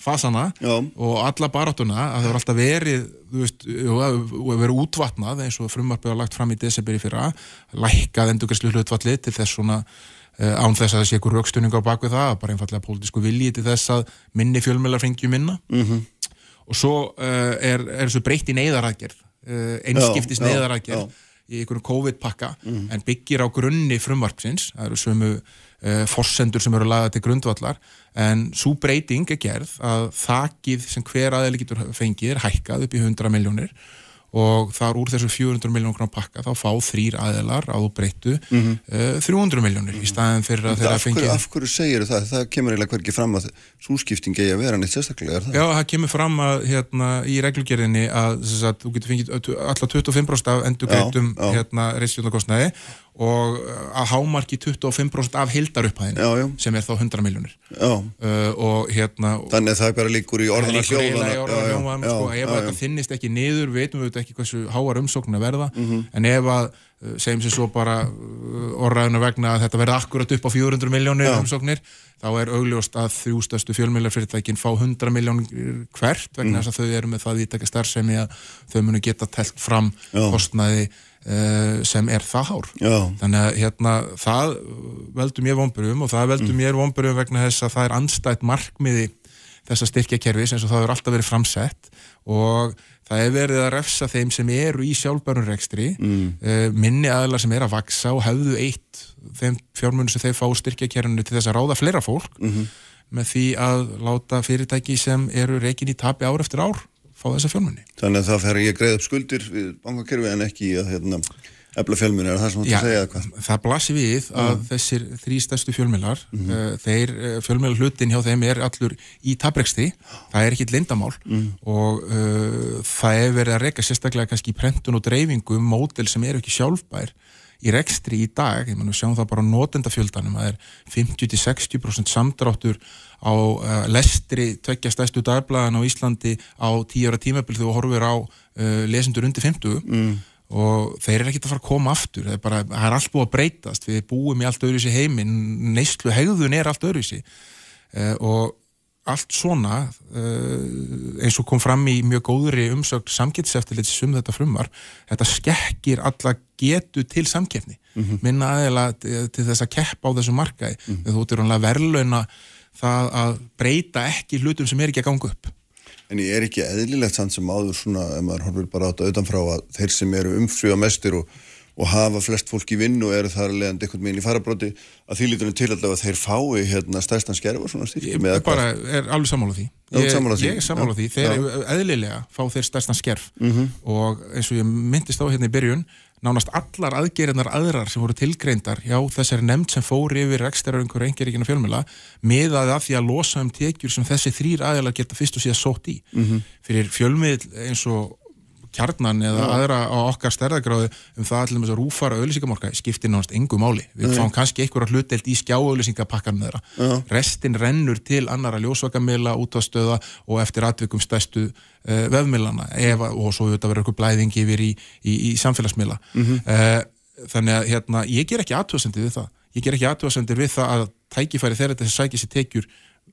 I: fasana Já. og alla baráttuna að það voru alltaf verið veist, verið útvatnað eins og frumarpið var lagt fram í desiberi fyrra lækkað endurgæslu hlutvalli til þess svona uh, án þess að það sé einhver raukstunning á bakvið það, bara einfallega pólitísku vilji til þess að minni fjölmjölar fengjum minna mm -hmm. og svo uh, er, er þessu breytt í neyðarækjörð uh, einskiptis neyðarækjörð í einhverjum COVID-pakka mm -hmm. en byggir á grunni frumvarpsins, það eru sömu forsendur sem eru lagað til grundvallar en svo breyting er gerð að þakið sem hver aðeins getur fengið er hækkað upp í 100 miljónir og þar úr þessu 400 miljónum pakka þá fá þrýr aðeilar á breyttu mm -hmm. uh, 300 miljónir mm -hmm. í staðin fyrir að þeirra fengi
A: Af hverju segir það? Það kemur eiginlega hverkið fram að súskipting eigi að vera neitt sérstaklega
I: það? Já, það kemur fram að hérna, í reglugjörðinni að, að þú getur fengið alltaf 25% af endur greitum hérna, reysfjöldakostnaði og uh, að hámarki 25% af hildarupphæðinu sem er þá 100 miljónir uh, og hérna
A: Þannig að það er bara líkur í orðana
I: hljóðana sko, ef þetta finnist ekki niður veitum við ekki hversu háar umsókn að verða. Mm -hmm. en ef að uh, segjum sem svo bara orðaðinu vegna að þetta verði akkurat upp á 400 miljónir umsóknir þá er augljóst að þrjústastu fjölmjölarfyrirtækin fá 100 miljónir hvert vegna mm. þess að þau eru með það ítækja starfsemi að þau munu geta telt fram Já. kostnaði sem er það hár
A: Já.
I: þannig að hérna, það veldur mér vonburum og það veldur mm. mér vonburum vegna þess að það er anstætt markmiði þessa styrkjakerfis eins og það er alltaf verið framsett og það er verið að refsa þeim sem eru í sjálfbærunrekstri mm. uh, minni aðlar sem er að vaksa og hefðu eitt þeim fjármunum sem þeir fá styrkjakerfinu til þess að ráða fleira fólk mm -hmm með því að láta fyrirtæki sem eru reikin í tapi ár eftir ár fá þessa fjölmunni.
A: Þannig að það fer ég greið upp skuldir við bankakerfi en ekki að hérna, efla fjölmunni, er það sem þú ætti að segja eitthvað?
I: Það blasir við að mm. þessir þrý stærstu fjölmjölar, mm -hmm. uh, þeir eh, fjölmjölar hlutin hjá þeim er allur í tapreksti, það er ekki lindamál mm. og uh, það er verið að reyka sérstaklega kannski í prentun og dreifingu mótel sem eru ekki sjálfbær í rekstri í dag, ég menn við sjáum það bara á notendafjöldanum, það er 50-60% samdráttur á uh, lestri tveggja stæstu dagblæðan á Íslandi á 10 ára tímabil þegar þú horfir á uh, lesendur undir 50 mm. og þeir eru ekkert að fara að koma aftur, það er bara, það er allt búið að breytast, við búum í allt öðruvísi heiminn, neyslu hegðun er allt öðruvísi. Uh, og allt svona eins og kom fram í mjög góðri umsögn samgetseftilits um þetta frumvar þetta skekkir alla getu til samkefni mm -hmm. minna aðeila til, til þess að keppa á þessu markaði. Mm -hmm. þú ert verðlauna það að breyta ekki hlutum sem er ekki að ganga upp.
A: En ég er ekki eðlilegt sann sem áður svona, ef maður horfir bara á þetta auðanfrá að þeir sem eru umfrýða mestir og og hafa flest fólk í vinn og eru þar leðandi einhvern veginn í farabróti að því lítunum til allavega að þeir fái hérna stærstan skerf og svona styrkjum
I: Ég bara er alveg sammála því. Ég, ég er sammála ja. því, þeir eru eðlilega fá þeir stærstan skerf. Mm -hmm. og eins og ég myndist á hérna í byrjun nánast allar aðgerinnar aðrar sem voru tilgreindar já þessari nefnd sem fór yfir ekstera einhverju engeríkina fjölmjöla miðaði að því að losa um tekjur sem þessi þrýr aðelar geta fyrst og síðan sótt í mm -hmm. fyrir fjölmiðl eins og kjarnan eða Já. aðra á okkar stærðagráðu um það allir með þess að rúfara auðlýsingamorka skiptir náttúrulega engu máli. Við Nei. fáum kannski einhverja hlutdelt í skjáauðlýsingapakkan með þeirra. Restin rennur til annara ljósvakamila, útástöða og eftir atvikum stæstu uh, vefmilana Eva, og svo þetta verður eitthvað blæðing yfir í, í, í samfélagsmila. Mm -hmm. uh, þannig að hérna, ég ger ekki aðtöðsendir við það. Ég ger ekki aðtöðsendir við það að tækifæri þeirra þess að sækja sér tekjur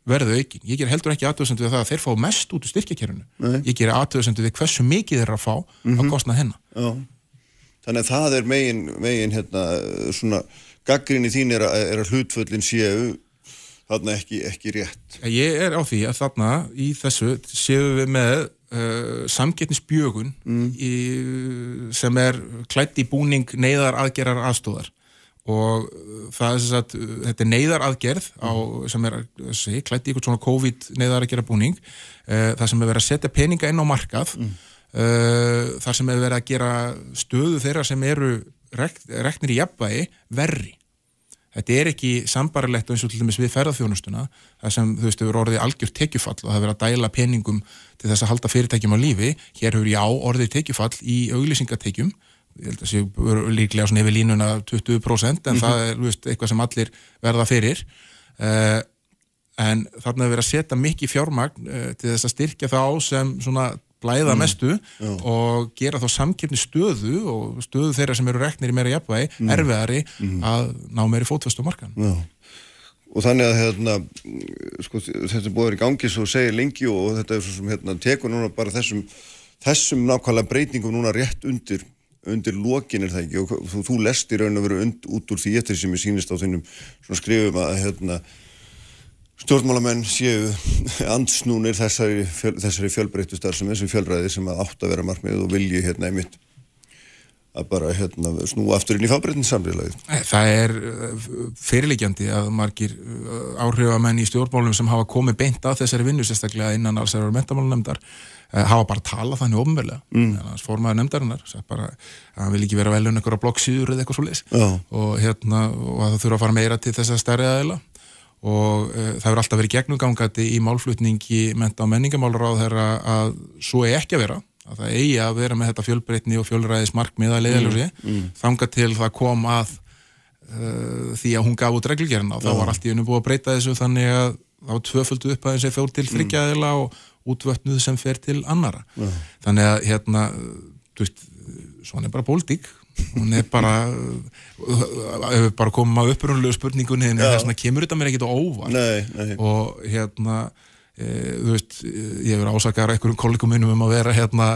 I: verðu aukin. Ég ger heldur ekki aðtöðsendu við það að þeir fá mest út úr styrkjakerfinu. Ég ger aðtöðsendu við hversu mikið þeir að fá mm -hmm. að kostna hennar. Já.
A: Þannig að það er megin, megin hérna, svona, gaggrinni þín er að, er að hlutföllin séu þarna ekki, ekki rétt.
I: Ég er á því að þarna í þessu séu við með uh, samgetnisbjögun mm. sem er klætt í búning neyðar aðgerar aðstóðar og það er þess að þetta er neyðar aðgerð á, sem er sé, klætt í eitthvað svona COVID neyðar aðgerða búning uh, það sem er verið að setja peninga inn á markað mm. uh, það sem er verið að gera stöðu þeirra sem eru rekt, reknir í jafnvægi verri. Þetta er ekki sambarilegt eins og til dæmis við ferðarþjónustuna það sem þú veist, þau eru orðið algjör tekjufall og það er verið að dæla peningum til þess að halda fyrirtækjum á lífi. Hér hefur já orðið tekjufall í auglýsingatekjum ég held að séu líklega svona yfir línuna 20% en mm -hmm. það er veist, eitthvað sem allir verða fyrir uh, en þarna er verið að setja mikið fjármagn uh, til þess að styrkja þá sem svona blæða mm. mestu mm. og gera þá samkipni stöðu og stöðu þeirra sem eru reknir í meira jafnvægi mm. erfiðari mm. að ná meiri fótvestu á markan
A: Já. og þannig að hérna, sko, þetta er búið í gangi svo segir lengi og þetta er svo sem hérna, tekur núna bara þessum þessum nákvæmlega breytingum núna rétt undir undir lokin er það ekki? Og þú, þú lest í raun og veru und, út úr því eftir sem ég sínist á þinnum skrifum að hérna, stjórnmálamenn séu ansnúnir þessari, fjöl, þessari fjölbreyttu starf sem þessu fjölræði sem að átt að vera markmið og vilji hérna einmitt að bara hérna, snú aftur inn í fábreytin samfélagið.
I: Það er uh, fyrirleikjandi að margir uh, áhrifamenn í stjórnmálum sem hafa komið beint að þessari vinnu sérstaklega innan alls er að mentamálunnemndar Eh, hafa bara talað þannig ofnverlega mm. þannig að formaður nefndarinnar bara að hann vil ekki vera velun eitthvað á bloggsýður eða eitthvað svo leis og, hérna, og að það þurfa að fara meira til þess að stærri aðeila og e, það verður alltaf verið gegnumgangandi í málflutningi menta á menningamálur á þeirra að svo er ekki að vera að það eigi að vera með þetta fjölbreytni og fjölræðis markmiða leiðaljósi mm. mm. þanga til það kom að uh, því að hún gaf út reglgerna og þá var allt í unum búið að breyta þessu þannig að var tvöföldu upp aðeins eða fjór til þryggjaðila og útvötnuð sem fer til annara ja. þannig að hérna veist, svona er bara pólitík hún er bara ef við bara komum að upprunlegu spurningunni þess að kemur þetta mér ekkit á óvar
A: nei, nei.
I: og hérna þú veist, ég verður ásakar einhverjum kollegum minnum um að vera hérna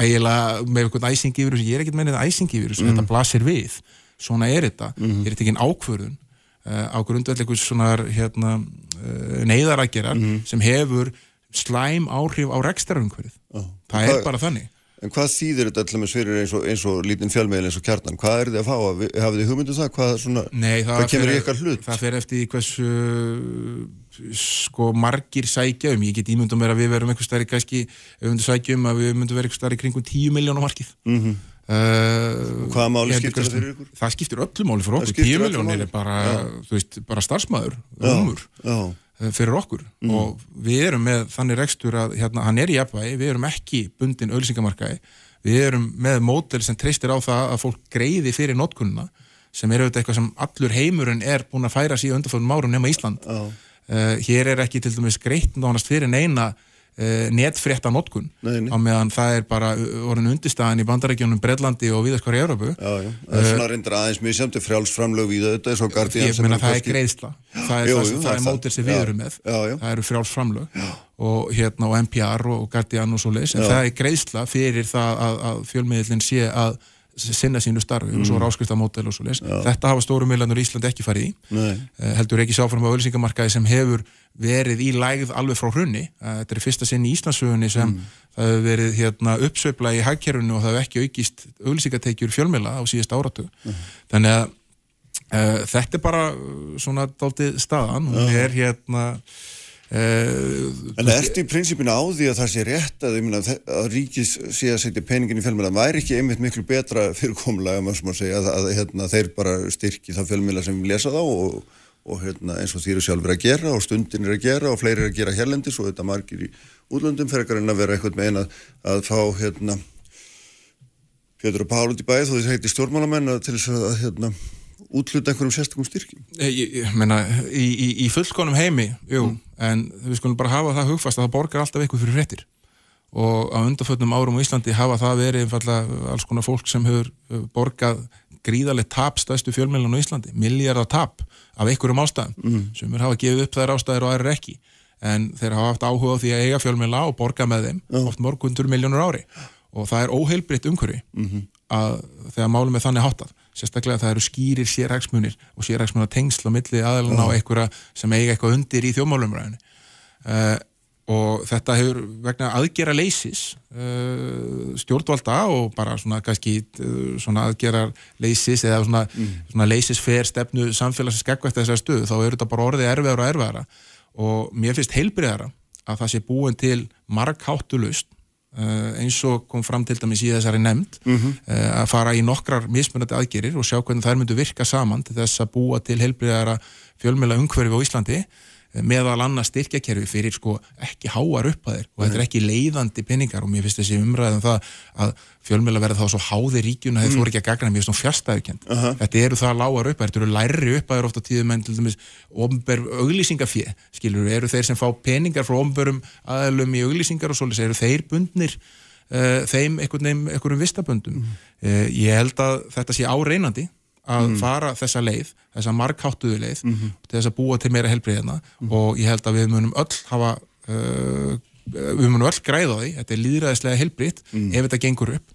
I: ægilega með einhvern æsingi yfir þessu, ég er ekkert mennið æsingi yfir þessu, mm. þetta blasir við svona er þetta, mm. er þetta ekki en ákvörðun á grundvelleikus svona hérna, neyðarækjarar mm. sem hefur slæm áhrif á rekstaröngverið, oh. það er bara þannig
A: En hvað þýðir þetta alltaf með svirir eins og, eins og lítinn fjálmeðil eins og kjarnan? Hvað er þið að fá? Hafið þið hugmyndu um það? Hvað, svona,
I: Nei,
A: hvað kemur í ykkar hlut?
I: Það fer eftir hversu sko margir sækja um. Ég get ímyndum mér að við verum eitthvað starri kannski, við myndum sækja um að við myndum vera eitthvað starri kringum 10 miljónum markið. Mm -hmm.
A: uh, Hvaða máli skiptir það fyrir ykkur?
I: Það skiptir öllu máli fyrir okkur. 10 miljónir er bara, veist, bara starfsmæður, umur. Já Eh, fyrir okkur mm. og við erum með þannig rekstur að hérna, hann er í jafnvægi, við erum ekki bundin auðvisingamarkaði, við erum með mótel sem treystir á það að fólk greiði fyrir notkunna sem er auðvitað eitthvað sem allur heimurinn er búin að færa síðan undanfólum árum nema Ísland oh. uh, hér er ekki til dæmis greitt nánast fyrir neina netfrétta notkun á meðan það er bara orðin undirstaðan í bandarækjunum Breitlandi og viðaskvar í Európu
A: Já, já, það er svona reyndir aðeins samt frjálsframlög við þetta,
I: Ég meina það er greiðsla, það er, er mótir sem við erum með, já, það eru frjálsframlög og hérna og NPR og Guardian og svo leiðis, en það er greiðsla fyrir það að, að fjölmiðlinn sé að sinna sínu starfi mm. og svo ráskriftamódel og svo leis. Þetta hafa stóru millanur í Íslandi ekki farið í. Nei. Eh, heldur ekki sáfram á ölsingamarkaði sem hefur verið í lægð alveg frá hrunni. Eh, þetta er fyrsta sinn í Íslandsögunni sem mm. það hefur verið hérna, uppsveifla í hagkerfunu og það hefur ekki aukist ölsingateikjur fjölmila á síðast áratu. Mm. Þannig að uh, þetta er bara svona dáltið staðan. Hún er hérna
A: en ertu í prinsipinu á því að það sé rétt að, myna, að ríkis sé að setja peningin í fjölmjöla væri ekki einmitt miklu betra fyrirkomlega að, að hérna, þeir bara styrki það fjölmjöla sem lesa þá og, og hérna, eins og þýru sjálfur að gera og stundin er að gera og fleiri er að gera hérlendis og þetta margir í útlöndum fyrir að vera eitthvað með eina að fá hérna, Pétur og Pál út í bæð og því það heiti stjórnmálamenn til þess að hérna, útluta einhverjum sérstakum styrkjum?
I: Ég, ég meina, í, í, í fullkonum heimi, jú, mm. en við skulum bara hafa það hugfast að það borgar alltaf eitthvað fyrir réttir og á undarföldnum árum á Íslandi hafa það verið einfallega alls konar fólk sem hefur eh, borgað gríðarlega tap stæðstu fjölmjölun á Íslandi, miljardar tap af einhverjum ástæðum mm. sem er hafa gefið upp þær ástæðir og aðrir ekki en þeir hafa haft áhuga á því að eiga fjölmjöla og borga með þeim mm. oft morgundur miljónur ári og það er óheilbritt umhverfi -hmm. að þegar málum er þannig háttað sérstaklega það eru skýrir sérhagsmunir og sérhagsmunar tengsl á milli aðalina og einhverja sem eiga eitthvað undir í þjómálumræðinu uh, og þetta hefur vegna aðgera leysis uh, stjórnvalda og bara svona kannski uh, svona aðgera leysis eða svona, mm. svona leysisfer stefnu samfélagsins skegvægt þessar stöðu þá eru þetta bara orðið erfiðar og erfiðara. Og mér finnst heilbriðara að það sé búin til markháttu Uh, eins og kom fram til dæmis í þessari nefnd mm -hmm. að fara í nokkrar mismunandi aðgerir og sjá hvernig þær myndu virka saman til þess að búa til heilbriðara fjölmjöla umhverfi á Íslandi meðal annað styrkjakerfi fyrir sko ekki háar upp að þeir og þetta er ekki leiðandi peningar. Og mér finnst þessi umræðum það að fjölmjöla verða þá svo háði ríkjuna þegar mm. þú er ekki að gagna mér finnst það fjastæðurkend uh -huh. þetta eru það lágar upp að þetta eru læri upp að þeir ofta tíðum en til dæmis auglýsingafið, skilur, eru þeir sem fá peningar frá ofnbærum aðalum í auglýsingar og svolítið, eru þeir bundnir uh, þeim einhvern veginn, einhverjum vistaböndum? Mm. uh, ég held að þetta sé áreinandi að mm. fara þessa leið, þessa markháttuðu leið mm -hmm. til þess að búa til meira helbriðina mm. og ég held að við munum öll hafa uh, við munum öll græða því þetta er líðræðislega helbrið mm. ef þetta gengur upp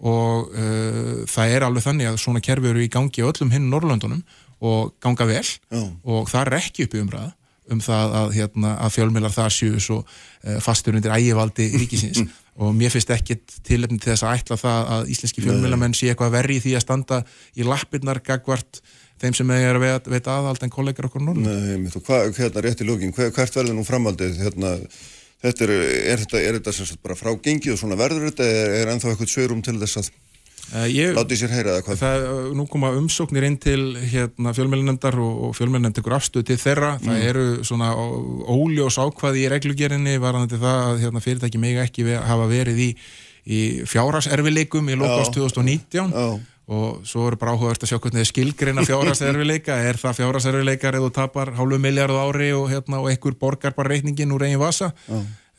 I: og uh, það er alveg þannig að svona kerfi eru í gangi öllum hinn Norrlöndunum og ganga vel Já. og það er ekki upp í umræða um það að, hérna, að fjölmilar það séu svo uh, fastur undir ægivaldi ríkisins. Og mér finnst ekki tilöfni til þess að ætla það að íslenski fjölmjölamenn sé eitthvað verri í því að standa í lappirnar gagvart þeim sem er að veita, veita aðhald en kollegar okkur núna.
A: Nei, mitt og hvað, hérna rétt í lógin, hvert verður nú framaldið, hérna, þetta er, er þetta, er þetta sem sagt bara frágengið og svona verður þetta, er, er ennþá eitthvað sögurum til þess að Eh, ég, sér heyra það
I: eh, nú koma umsóknir inn til hérna, fjölmjölnendar og, og fjölmjölnend ykkur afstöð til þeirra. Mm. Það eru svona óljós ákvaði í reglugerinni varðandi það að hérna, fyrirtæki mega ekki hafa verið í, í fjárhagserfileikum í lokast 2019 Já. og svo eru bara áhugavert að sjá hvernig þið skilgreina fjárhagserfileika. Er það fjárhagserfileikar eða þú tapar hálfu miljard ári og, hérna, og einhver borgar bara reikningin úr eigin vasa?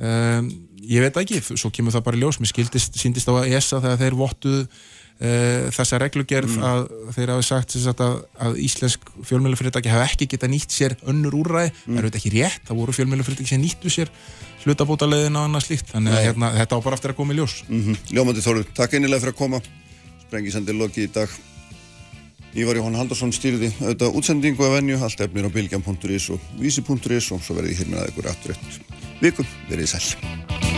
I: Um, ég veit ekki, svo kemur það bara ljós. Mér skildist, síndist á að ESA þegar þeir vottuð þessa reglugerð mm. að þeir hafi sagt að, að íslensk fjölmjölufyrirtæki hafi ekki geta nýtt sér önnur úræði, mm. það eru þetta ekki rétt það voru fjölmjölufyrirtæki sem nýttu sér hlutabótalegin og annað slíkt, þannig að hérna, þetta á bara eftir að koma í ljós.
A: Mm -hmm. Ljómandi Þóru, takk einilega fyrir að koma. Sprengisendir loki í dag. Ívar Jóhann Haldarsson stýrði auðvitað útsendingu af venju, allt efnir á bilgjam.is og vísi.is og svo verði ég hér með aðeins